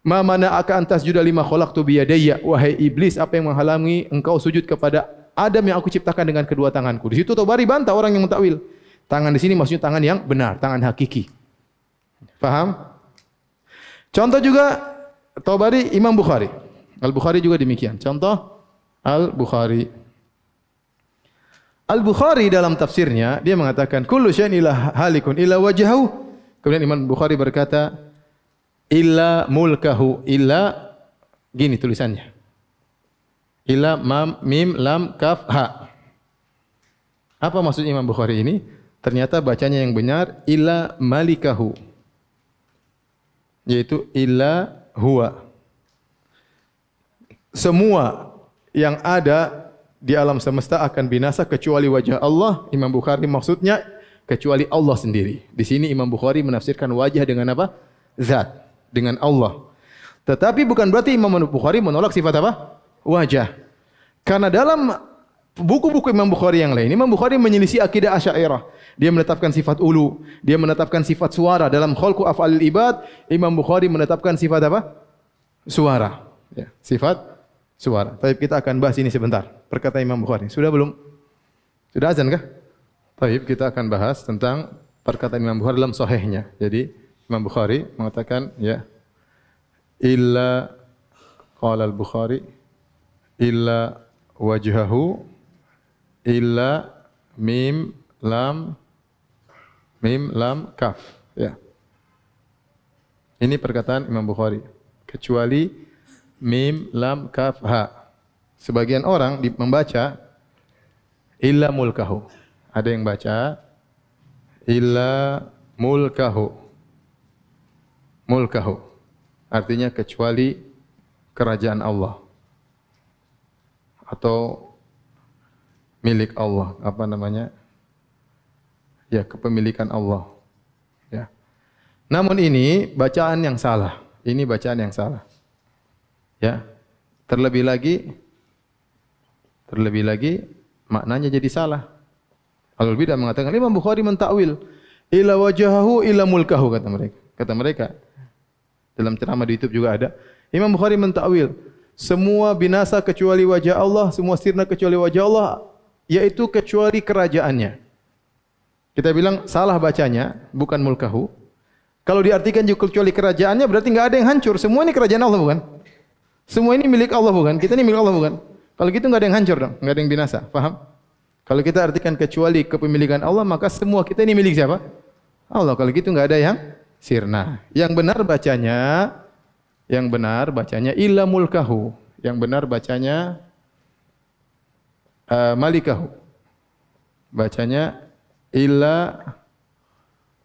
"Ma mana akan antas juda lima khalaqtu biyadayya." Wahai iblis, apa yang menghalangi engkau sujud kepada Adam yang aku ciptakan dengan kedua tanganku? Di situ Tobari bantah orang yang mentakwil. Tangan di sini maksudnya tangan yang benar, tangan hakiki. Faham? Contoh juga Tabari Imam Bukhari. Al-Bukhari juga demikian. Contoh Al-Bukhari. Al-Bukhari dalam tafsirnya dia mengatakan kullu syai'in ila halikun illa wajhahu. Kemudian Imam Bukhari berkata illa mulkahu illa gini tulisannya. Illa mam mim lam kaf ha. Apa maksud Imam Bukhari ini? Ternyata bacanya yang benar illa malikahu yaitu illa huwa. Semua yang ada di alam semesta akan binasa kecuali wajah Allah. Imam Bukhari maksudnya kecuali Allah sendiri. Di sini Imam Bukhari menafsirkan wajah dengan apa? Zat, dengan Allah. Tetapi bukan berarti Imam Bukhari menolak sifat apa? Wajah. Karena dalam buku-buku Imam Bukhari yang lain, Imam Bukhari menyelisih akidah Asy'ariyah. Dia menetapkan sifat ulu, dia menetapkan sifat suara dalam khalqu af'alil ibad, Imam Bukhari menetapkan sifat apa? Suara. Ya, sifat suara. Tapi kita akan bahas ini sebentar. Perkataan Imam Bukhari. Sudah belum? Sudah azan kah? Baik, kita akan bahas tentang perkataan Imam Bukhari dalam sahihnya. Jadi Imam Bukhari mengatakan ya illa qala al-Bukhari illa wajhahu illa mim lam Mim, lam, kaf. Ya. Ini perkataan Imam Bukhari. Kecuali mim, lam, kaf, ha. sebagian orang membaca illa mulkahu. Ada yang baca illa mulkahu. Mulkahu. Artinya kecuali kerajaan Allah. Atau milik Allah, apa namanya? Ya, kepemilikan Allah. Ya. Namun ini bacaan yang salah. Ini bacaan yang salah. Ya. Terlebih lagi terlebih lagi maknanya jadi salah. Alul bidah mengatakan Imam Bukhari mentakwil ila wajahahu ila mulkahu kata mereka. Kata mereka dalam ceramah di YouTube juga ada. Imam Bukhari mentakwil semua binasa kecuali wajah Allah, semua sirna kecuali wajah Allah, yaitu kecuali kerajaannya. Kita bilang salah bacanya, bukan mulkahu. Kalau diartikan juga kecuali kerajaannya berarti nggak ada yang hancur. Semua ini kerajaan Allah bukan? Semua ini milik Allah bukan? Kita ini milik Allah bukan? Kalau gitu nggak ada yang hancur dong, nggak ada yang binasa. Paham? Kalau kita artikan kecuali kepemilikan Allah, maka semua kita ini milik siapa? Allah. Kalau gitu nggak ada yang sirna. Yang benar bacanya, yang benar bacanya illa mulkahu. Yang benar bacanya uh, malikahu. Bacanya illa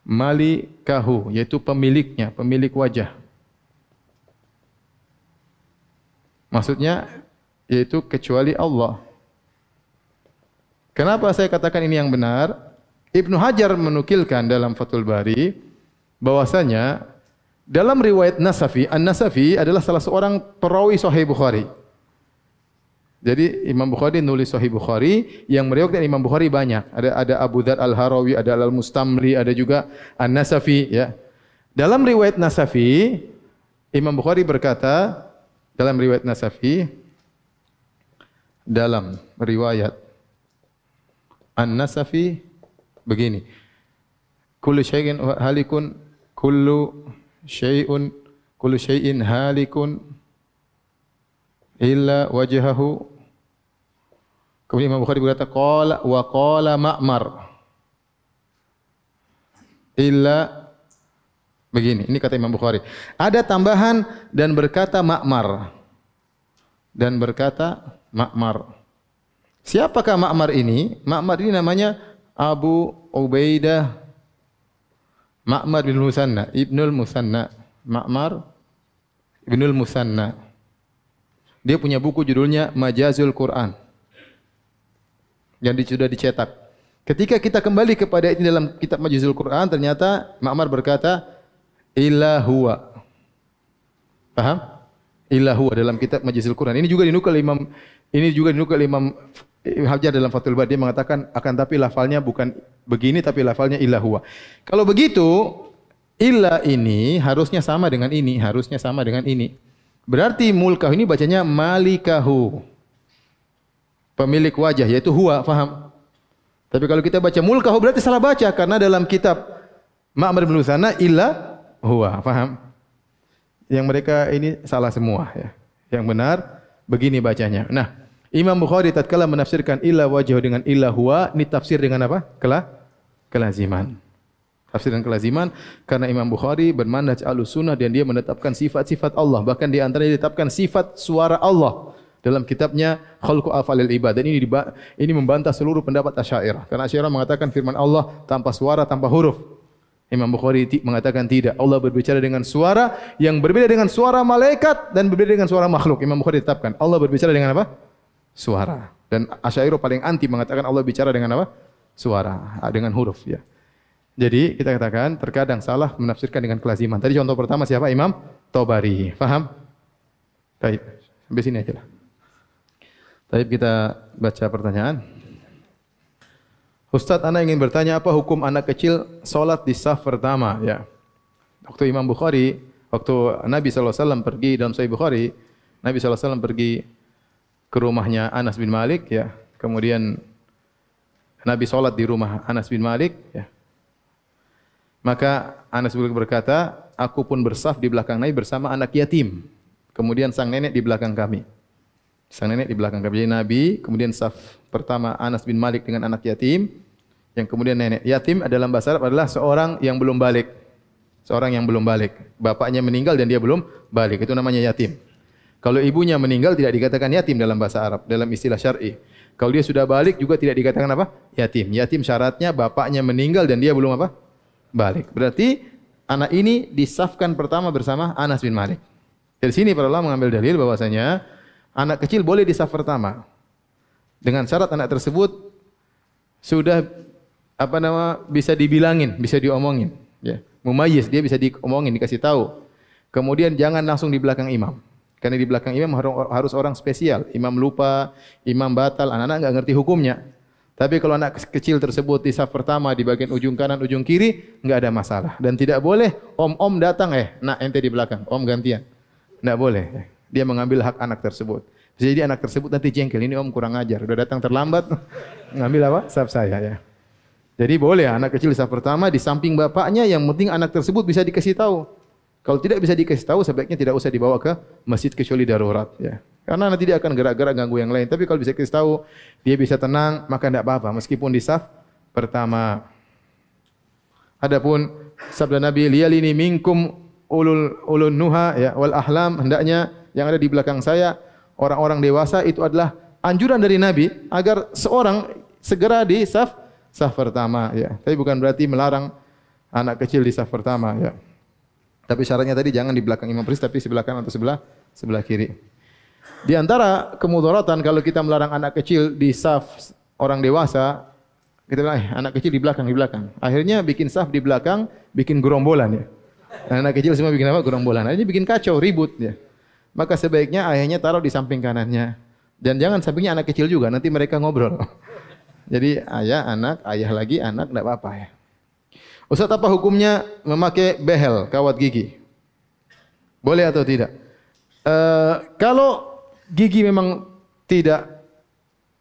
malikahu, yaitu pemiliknya, pemilik wajah. Maksudnya yaitu kecuali Allah. Kenapa saya katakan ini yang benar? Ibnu Hajar menukilkan dalam Fathul Bari bahwasanya dalam riwayat Nasafi, An-Nasafi adalah salah seorang perawi Sahih Bukhari. Jadi Imam Bukhari nulis Sahih Bukhari yang meriwayatkan Imam Bukhari banyak. Ada ada Abu Dzar Al-Harawi, ada Al-Mustamli, ada juga An-Nasafi ya. Dalam riwayat Nasafi Imam Bukhari berkata dalam riwayat Nasafi dalam riwayat An-Nasafi begini. Kullu syai'in halikun kullu syai'un kullu syai'in halikun illa wajhahu. Kemudian Imam Bukhari berkata qala wa qala Ma'mar. Illa begini ini kata Imam Bukhari. Ada tambahan dan berkata Ma'mar. Dan berkata Ma'mar Siapakah Ma'mar ini? Ma'mar ini namanya Abu Ubaidah Ma'mar bin Musanna, Ibnul Musanna. Ma'mar Ibnul Musanna. Dia punya buku judulnya Majazul Quran. Yang sudah dicetak. Ketika kita kembali kepada ini dalam kitab Majazul Quran, ternyata Ma'mar berkata, Illa huwa. Paham? Illa huwa dalam kitab Majazul Quran. Ini juga dinukil Imam ini juga dinukil Imam Hajar dalam Fathul Bari dia mengatakan akan tapi lafalnya bukan begini tapi lafalnya illa huwa. Kalau begitu illa ini harusnya sama dengan ini, harusnya sama dengan ini. Berarti mulkah ini bacanya malikahu. Pemilik wajah yaitu huwa, faham? Tapi kalau kita baca mulkahu berarti salah baca karena dalam kitab Ma'mar bin Sana illa huwa, faham? Yang mereka ini salah semua ya. Yang benar begini bacanya. Nah, Imam Bukhari tatkala menafsirkan illa wajhu dengan illa huwa, ini tafsir dengan apa? Kela kelaziman. Tafsir dengan kelaziman karena Imam Bukhari bermanhaj Ahlussunnah dan dia menetapkan sifat-sifat Allah, bahkan di antaranya ditetapkan sifat suara Allah dalam kitabnya Khalqu Afalil Ibad dan ini ini membantah seluruh pendapat Asy'ariyah. Karena Asy'ariyah mengatakan firman Allah tanpa suara, tanpa huruf. Imam Bukhari mengatakan tidak. Allah berbicara dengan suara yang berbeda dengan suara malaikat dan berbeda dengan suara makhluk. Imam Bukhari tetapkan Allah berbicara dengan apa? Suara. Dan Asy'ariyah paling anti mengatakan Allah bicara dengan apa? Suara, dengan huruf ya. Jadi kita katakan terkadang salah menafsirkan dengan kelaziman. Tadi contoh pertama siapa? Imam Tobari. Faham? Baik, sampai sini aja lah. Baik kita baca pertanyaan. Ustaz, Anda ingin bertanya apa hukum anak kecil solat di saf pertama? Ya. Waktu Imam Bukhari, waktu Nabi SAW pergi dalam Sahih Bukhari, Nabi SAW pergi ke rumahnya Anas bin Malik ya. Kemudian Nabi sholat di rumah Anas bin Malik ya. Maka Anas bin Malik berkata, aku pun bersaf di belakang Nabi bersama anak yatim. Kemudian sang nenek di belakang kami. Sang nenek di belakang kami. Jadi Nabi, kemudian saf pertama Anas bin Malik dengan anak yatim, yang kemudian nenek. Yatim dalam bahasa Arab adalah seorang yang belum balik. Seorang yang belum balik. Bapaknya meninggal dan dia belum balik. Itu namanya yatim. Kalau ibunya meninggal tidak dikatakan yatim dalam bahasa Arab, dalam istilah syar'i. Kalau dia sudah balik juga tidak dikatakan apa? Yatim. Yatim syaratnya bapaknya meninggal dan dia belum apa? Balik. Berarti anak ini disafkan pertama bersama Anas bin Malik. Dari sini para ulama mengambil dalil bahwasanya anak kecil boleh disaf pertama. Dengan syarat anak tersebut sudah apa nama bisa dibilangin, bisa diomongin, ya. Mumayyiz, dia bisa diomongin, dikasih tahu. Kemudian jangan langsung di belakang imam. Karena di belakang imam harus orang spesial. Imam lupa, imam batal, anak-anak enggak ngerti hukumnya. Tapi kalau anak kecil tersebut di saf pertama di bagian ujung kanan, ujung kiri, enggak ada masalah. Dan tidak boleh om-om datang eh, nak ente di belakang, om gantian. Enggak boleh. Dia mengambil hak anak tersebut. Jadi anak tersebut nanti jengkel, ini om kurang ajar, udah datang terlambat, ngambil apa? Saf saya ya. Jadi boleh anak kecil di saf pertama di samping bapaknya, yang penting anak tersebut bisa dikasih tahu. Kalau tidak bisa dikasih tahu, sebaiknya tidak usah dibawa ke masjid kecuali darurat. Ya. Karena nanti dia akan gerak-gerak ganggu yang lain. Tapi kalau bisa kasih tahu, dia bisa tenang, maka tidak apa-apa. Meskipun di saf pertama. Adapun sabda Nabi, liyalini minkum ulul ulun nuha ya wal ahlam hendaknya yang ada di belakang saya orang-orang dewasa itu adalah anjuran dari Nabi agar seorang segera di saf saf pertama ya. Tapi bukan berarti melarang anak kecil di saf pertama ya. Tapi syaratnya tadi jangan di belakang imam priest tapi sebelah kanan atau sebelah sebelah kiri. Di antara kemudaratan kalau kita melarang anak kecil di saf orang dewasa, kita bilang, eh, anak kecil di belakang, di belakang. Akhirnya bikin saf di belakang, bikin gerombolan ya. Anak kecil semua bikin apa? Gerombolan. Akhirnya bikin kacau, ribut ya. Maka sebaiknya ayahnya taruh di samping kanannya. Dan jangan sampingnya anak kecil juga, nanti mereka ngobrol. Jadi ayah, anak, ayah lagi, anak, tidak apa-apa ya. Ustaz apa hukumnya memakai behel kawat gigi? Boleh atau tidak? Uh, kalau gigi memang tidak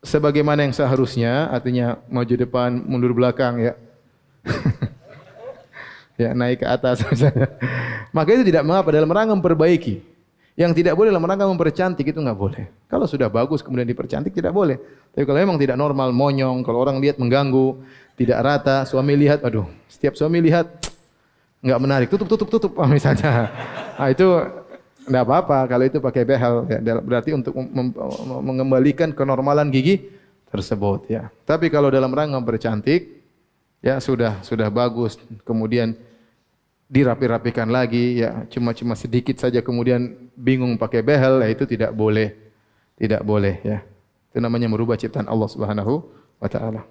sebagaimana yang seharusnya, artinya maju depan, mundur belakang ya. ya naik ke atas misalnya. Maka itu tidak mengapa dalam rangka memperbaiki. Yang tidak boleh dalam rangka mempercantik itu nggak boleh. Kalau sudah bagus kemudian dipercantik tidak boleh. Tapi kalau memang tidak normal, monyong, kalau orang lihat mengganggu, tidak rata, suami lihat, aduh, setiap suami lihat nggak menarik, tutup, tutup, tutup, misalnya. Nah, itu tidak apa-apa kalau itu pakai behel, ya, berarti untuk mengembalikan kenormalan gigi tersebut. Ya. Tapi kalau dalam rangka bercantik, ya sudah sudah bagus, kemudian dirapi-rapikan lagi, ya cuma-cuma sedikit saja, kemudian bingung pakai behel, ya, itu tidak boleh, tidak boleh. Ya. Itu namanya merubah ciptaan Allah Subhanahu wa taala.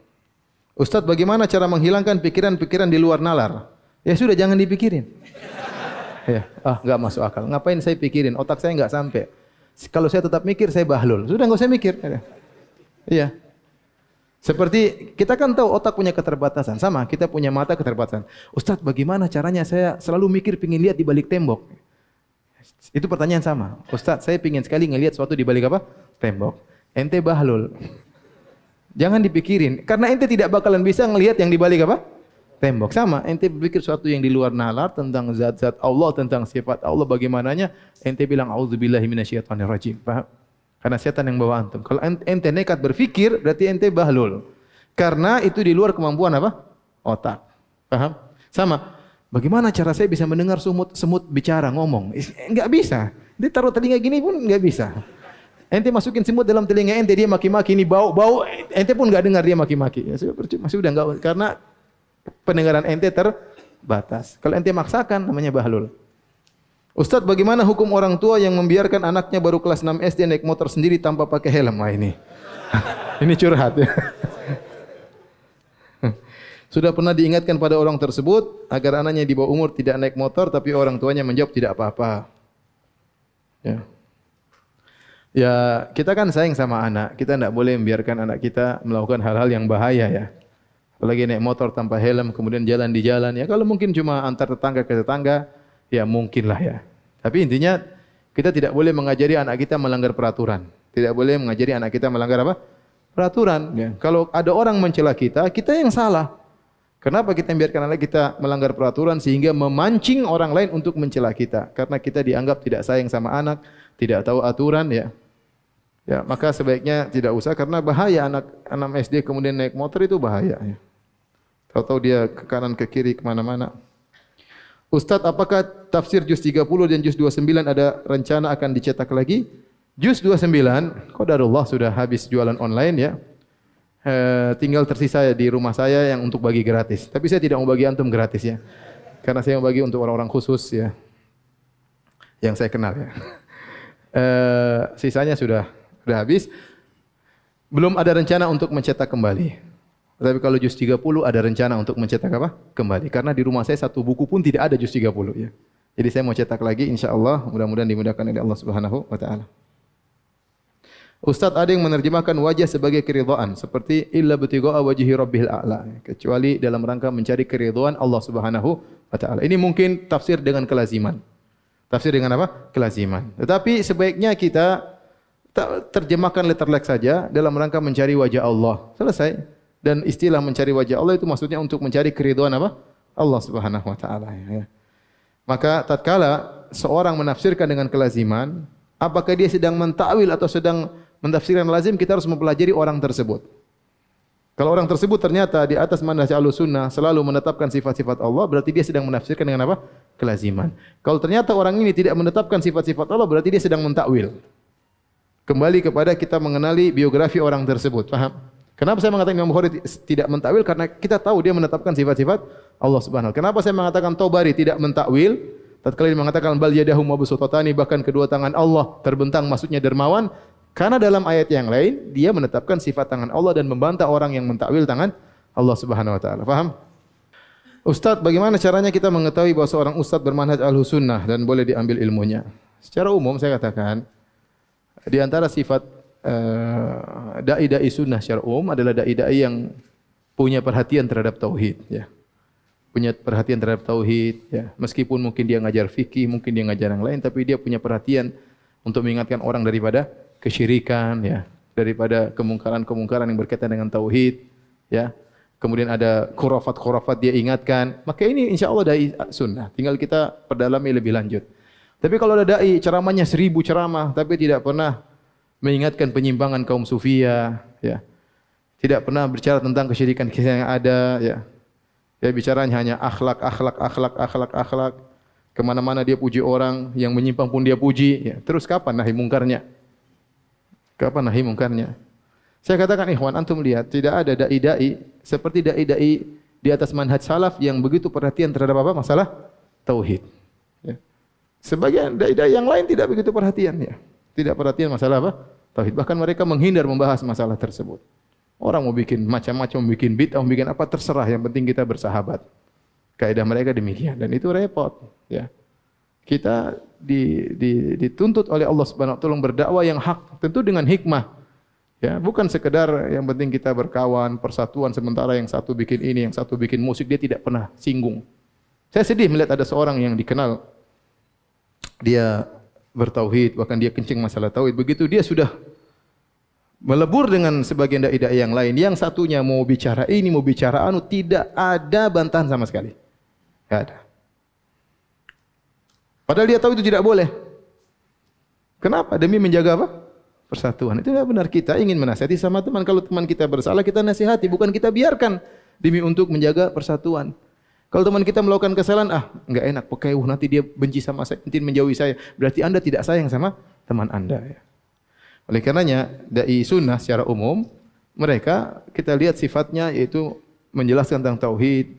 Ustadz bagaimana cara menghilangkan pikiran-pikiran di luar nalar? Ya sudah jangan dipikirin. ya, ah nggak masuk akal. Ngapain saya pikirin? Otak saya nggak sampai. Kalau saya tetap mikir saya bahlul. Sudah nggak usah mikir. Iya. Seperti kita kan tahu otak punya keterbatasan. Sama, kita punya mata keterbatasan. Ustadz bagaimana caranya saya selalu mikir pingin lihat di balik tembok? Itu pertanyaan sama. Ustadz saya pingin sekali ngelihat sesuatu di balik apa? Tembok. Ente bahlul. Jangan dipikirin. Karena ente tidak bakalan bisa ngelihat yang di balik apa? Tembok. Sama, ente berpikir sesuatu yang di luar nalar tentang zat-zat Allah, tentang sifat Allah bagaimananya, ente bilang auzubillahi minasyaitonir rajim. Paham? Karena setan yang bawa antum. Kalau ente nekat berpikir, berarti ente bahlul. Karena itu di luar kemampuan apa? Otak. Paham? Sama. Bagaimana cara saya bisa mendengar semut semut bicara ngomong? Enggak bisa. Dia taruh telinga gini pun enggak bisa. Ente masukin semut dalam telinga ente dia maki-maki ini bau bau ente pun nggak dengar dia maki-maki. Ya sudah percuma sudah nggak karena pendengaran ente terbatas. Kalau ente maksakan namanya bahlul. Ustadz bagaimana hukum orang tua yang membiarkan anaknya baru kelas 6 SD naik motor sendiri tanpa pakai helm? Wah ini. ini curhat ya. Sudah pernah diingatkan pada orang tersebut agar anaknya di bawah umur tidak naik motor tapi orang tuanya menjawab tidak apa-apa. Ya. Ya, kita kan sayang sama anak. Kita tidak boleh membiarkan anak kita melakukan hal-hal yang bahaya ya. Apalagi naik motor tanpa helm, kemudian jalan di jalan. Ya kalau mungkin cuma antar tetangga ke tetangga, ya mungkinlah ya. Tapi intinya kita tidak boleh mengajari anak kita melanggar peraturan. Tidak boleh mengajari anak kita melanggar apa? Peraturan. Ya. Kalau ada orang mencela kita, kita yang salah. Kenapa kita membiarkan anak kita melanggar peraturan sehingga memancing orang lain untuk mencela kita? Karena kita dianggap tidak sayang sama anak, tidak tahu aturan ya. Ya, maka sebaiknya tidak usah karena bahaya anak anak SD kemudian naik motor itu bahaya. Ya. Tahu-tahu dia ke kanan ke kiri ke mana-mana. Ustadz, apakah tafsir juz 30 dan juz 29 ada rencana akan dicetak lagi? Juz 29, qadarullah sudah habis jualan online ya. E, tinggal tersisa di rumah saya yang untuk bagi gratis. Tapi saya tidak mau bagi antum gratis ya. Karena saya mau bagi untuk orang-orang khusus ya. Yang saya kenal ya. E, sisanya sudah sudah habis. Belum ada rencana untuk mencetak kembali. Tapi kalau juz 30 ada rencana untuk mencetak apa? Kembali. Karena di rumah saya satu buku pun tidak ada juz 30 ya. Jadi saya mau cetak lagi insya Allah. Mudah-mudahan dimudahkan oleh Allah Subhanahu wa taala. Ustaz ada yang menerjemahkan wajah sebagai keridhaan seperti illa butigha wajhi rabbil a'la kecuali dalam rangka mencari keridhaan Allah Subhanahu wa taala. Ini mungkin tafsir dengan kelaziman. Tafsir dengan apa? Kelaziman. Tetapi sebaiknya kita terjemahkan letterlek saja dalam rangka mencari wajah Allah. Selesai dan istilah mencari wajah Allah itu maksudnya untuk mencari keridhaan apa? Allah Subhanahu wa taala ya. Maka tatkala seorang menafsirkan dengan kelaziman, apakah dia sedang mentakwil atau sedang mentafsirkan lazim, kita harus mempelajari orang tersebut. Kalau orang tersebut ternyata di atas manhaj sunnah selalu menetapkan sifat-sifat Allah, berarti dia sedang menafsirkan dengan apa? Kelaziman. Kalau ternyata orang ini tidak menetapkan sifat-sifat Allah, berarti dia sedang mentakwil. Kembali kepada kita mengenali biografi orang tersebut. Paham? Kenapa saya mengatakan Imam Bukhari tidak mentakwil? Karena kita tahu dia menetapkan sifat-sifat Allah Subhanahu Kenapa saya mengatakan Tobari tidak mentakwil? Tatkala dia mengatakan bal yadahu mabsutatani bahkan kedua tangan Allah terbentang maksudnya dermawan karena dalam ayat yang lain dia menetapkan sifat tangan Allah dan membantah orang yang mentakwil tangan Allah Subhanahu wa taala. Paham? Ustaz, bagaimana caranya kita mengetahui bahwa seorang ustaz bermanhaj al-sunnah dan boleh diambil ilmunya? Secara umum saya katakan di antara sifat dai-dai sunnah secara umum adalah dai-dai yang punya perhatian terhadap tauhid ya. Punya perhatian terhadap tauhid ya. Meskipun mungkin dia ngajar fikih, mungkin dia ngajar yang lain tapi dia punya perhatian untuk mengingatkan orang daripada kesyirikan ya, daripada kemungkaran-kemungkaran yang berkaitan dengan tauhid ya. Kemudian ada khurafat-khurafat dia ingatkan. Maka ini insya Allah dai sunnah. Tinggal kita perdalami lebih lanjut. Tapi kalau ada dai ceramahnya seribu ceramah tapi tidak pernah mengingatkan penyimpangan kaum sufia, ya. Tidak pernah bicara tentang kesyirikan yang ada, ya. Ya bicaranya hanya akhlak, akhlak, akhlak, akhlak, akhlak. Ke mana-mana dia puji orang, yang menyimpang pun dia puji. Ya. Terus kapan nahi mungkarnya? Kapan nahi mungkarnya? Saya katakan ikhwan, antum lihat, tidak ada da'i-da'i seperti da'i-da'i di atas manhaj salaf yang begitu perhatian terhadap apa? Masalah tauhid. Ya. Sebagian da'i-da'i yang lain tidak begitu perhatian. Ya. Tidak perhatian masalah apa? Tauhid. Bahkan mereka menghindar membahas masalah tersebut. Orang mau bikin macam-macam, bikin bid'ah, mau bikin apa terserah. Yang penting kita bersahabat. Kaidah mereka demikian dan itu repot. Ya, kita di, di, dituntut oleh Allah Subhanahu Wa Taala berdakwah yang hak, tentu dengan hikmah. Ya, bukan sekedar yang penting kita berkawan, persatuan sementara yang satu bikin ini, yang satu bikin musik dia tidak pernah singgung. Saya sedih melihat ada seorang yang dikenal dia bertauhid, bahkan dia kencing masalah tauhid. Begitu dia sudah melebur dengan sebagian dai-dai yang lain. Yang satunya mau bicara ini, mau bicara anu, tidak ada bantahan sama sekali. Tidak ada. Padahal dia tahu itu tidak boleh. Kenapa? Demi menjaga apa? Persatuan. Itu tidak benar. Kita ingin menasihati sama teman. Kalau teman kita bersalah, kita nasihati. Bukan kita biarkan. Demi untuk menjaga persatuan. Kalau teman kita melakukan kesalahan, ah enggak enak, pakai uh nanti dia benci sama saya, nanti menjauhi saya. Berarti Anda tidak sayang sama teman Anda ya. Oleh karenanya dai sunnah secara umum mereka kita lihat sifatnya yaitu menjelaskan tentang tauhid,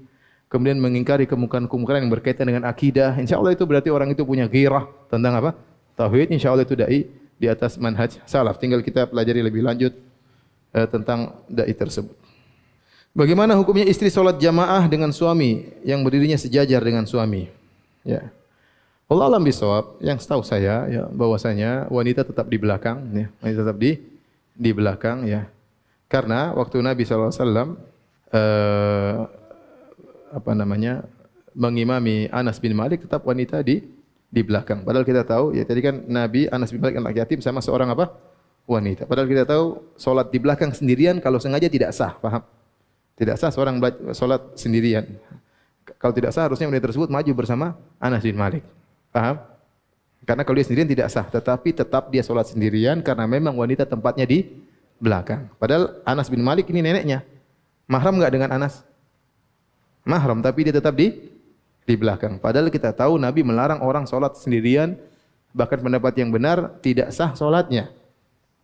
kemudian mengingkari kemungkaran-kemungkaran yang berkaitan dengan akidah. Insya Allah itu berarti orang itu punya gairah tentang apa? Tauhid. Insya Allah itu dai di atas manhaj salaf. Tinggal kita pelajari lebih lanjut eh, tentang dai tersebut. Bagaimana hukumnya istri solat jamaah dengan suami yang berdirinya sejajar dengan suami? Ya. Allah alam bisawab, yang setahu saya ya bahwasanya wanita tetap di belakang ya, wanita tetap di di belakang ya. Karena waktu Nabi SAW eh, apa namanya mengimami Anas bin Malik tetap wanita di di belakang. Padahal kita tahu ya tadi kan Nabi Anas bin Malik anak yatim sama seorang apa? wanita. Padahal kita tahu solat di belakang sendirian kalau sengaja tidak sah, paham? Tidak sah seorang sholat sendirian. Kalau tidak sah harusnya wanita tersebut maju bersama Anas bin Malik. Paham? Karena kalau dia sendirian tidak sah, tetapi tetap dia sholat sendirian karena memang wanita tempatnya di belakang. Padahal Anas bin Malik ini neneknya. Mahram enggak dengan Anas? Mahram, tapi dia tetap di di belakang. Padahal kita tahu Nabi melarang orang sholat sendirian, bahkan pendapat yang benar tidak sah sholatnya.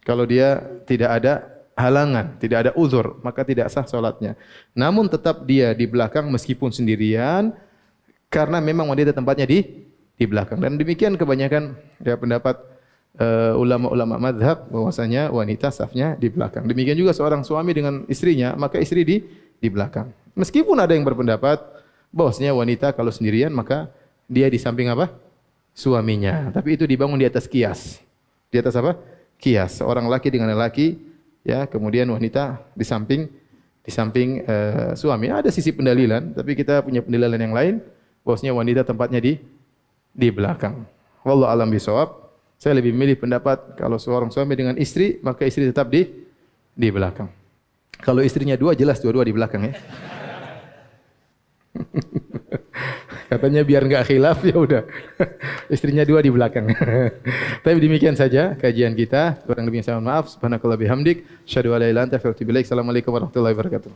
Kalau dia tidak ada halangan, tidak ada uzur, maka tidak sah sholatnya. Namun tetap dia di belakang meskipun sendirian, karena memang wanita tempatnya di di belakang. Dan demikian kebanyakan ya pendapat uh, ulama-ulama madhab bahwasanya wanita safnya di belakang. Demikian juga seorang suami dengan istrinya, maka istri di di belakang. Meskipun ada yang berpendapat bahwasanya wanita kalau sendirian maka dia di samping apa? suaminya. Tapi itu dibangun di atas kias. Di atas apa? Kias. Seorang laki dengan laki ya, kemudian wanita di samping di samping uh, suami. Ada sisi pendalilan, tapi kita punya pendalilan yang lain bahwasanya wanita tempatnya di di belakang. Wallahu alam bisawab. Saya lebih memilih pendapat kalau seorang suami dengan istri, maka istri tetap di di belakang. Kalau istrinya dua, jelas dua-dua di belakang ya. Katanya biar enggak khilaf ya udah. Istrinya dua di belakang. Tapi demikian saja kajian kita. Kurang lebih saya mohon maaf. Subhanakallah bihamdik. Syadu ala ila anta Assalamualaikum warahmatullahi wabarakatuh.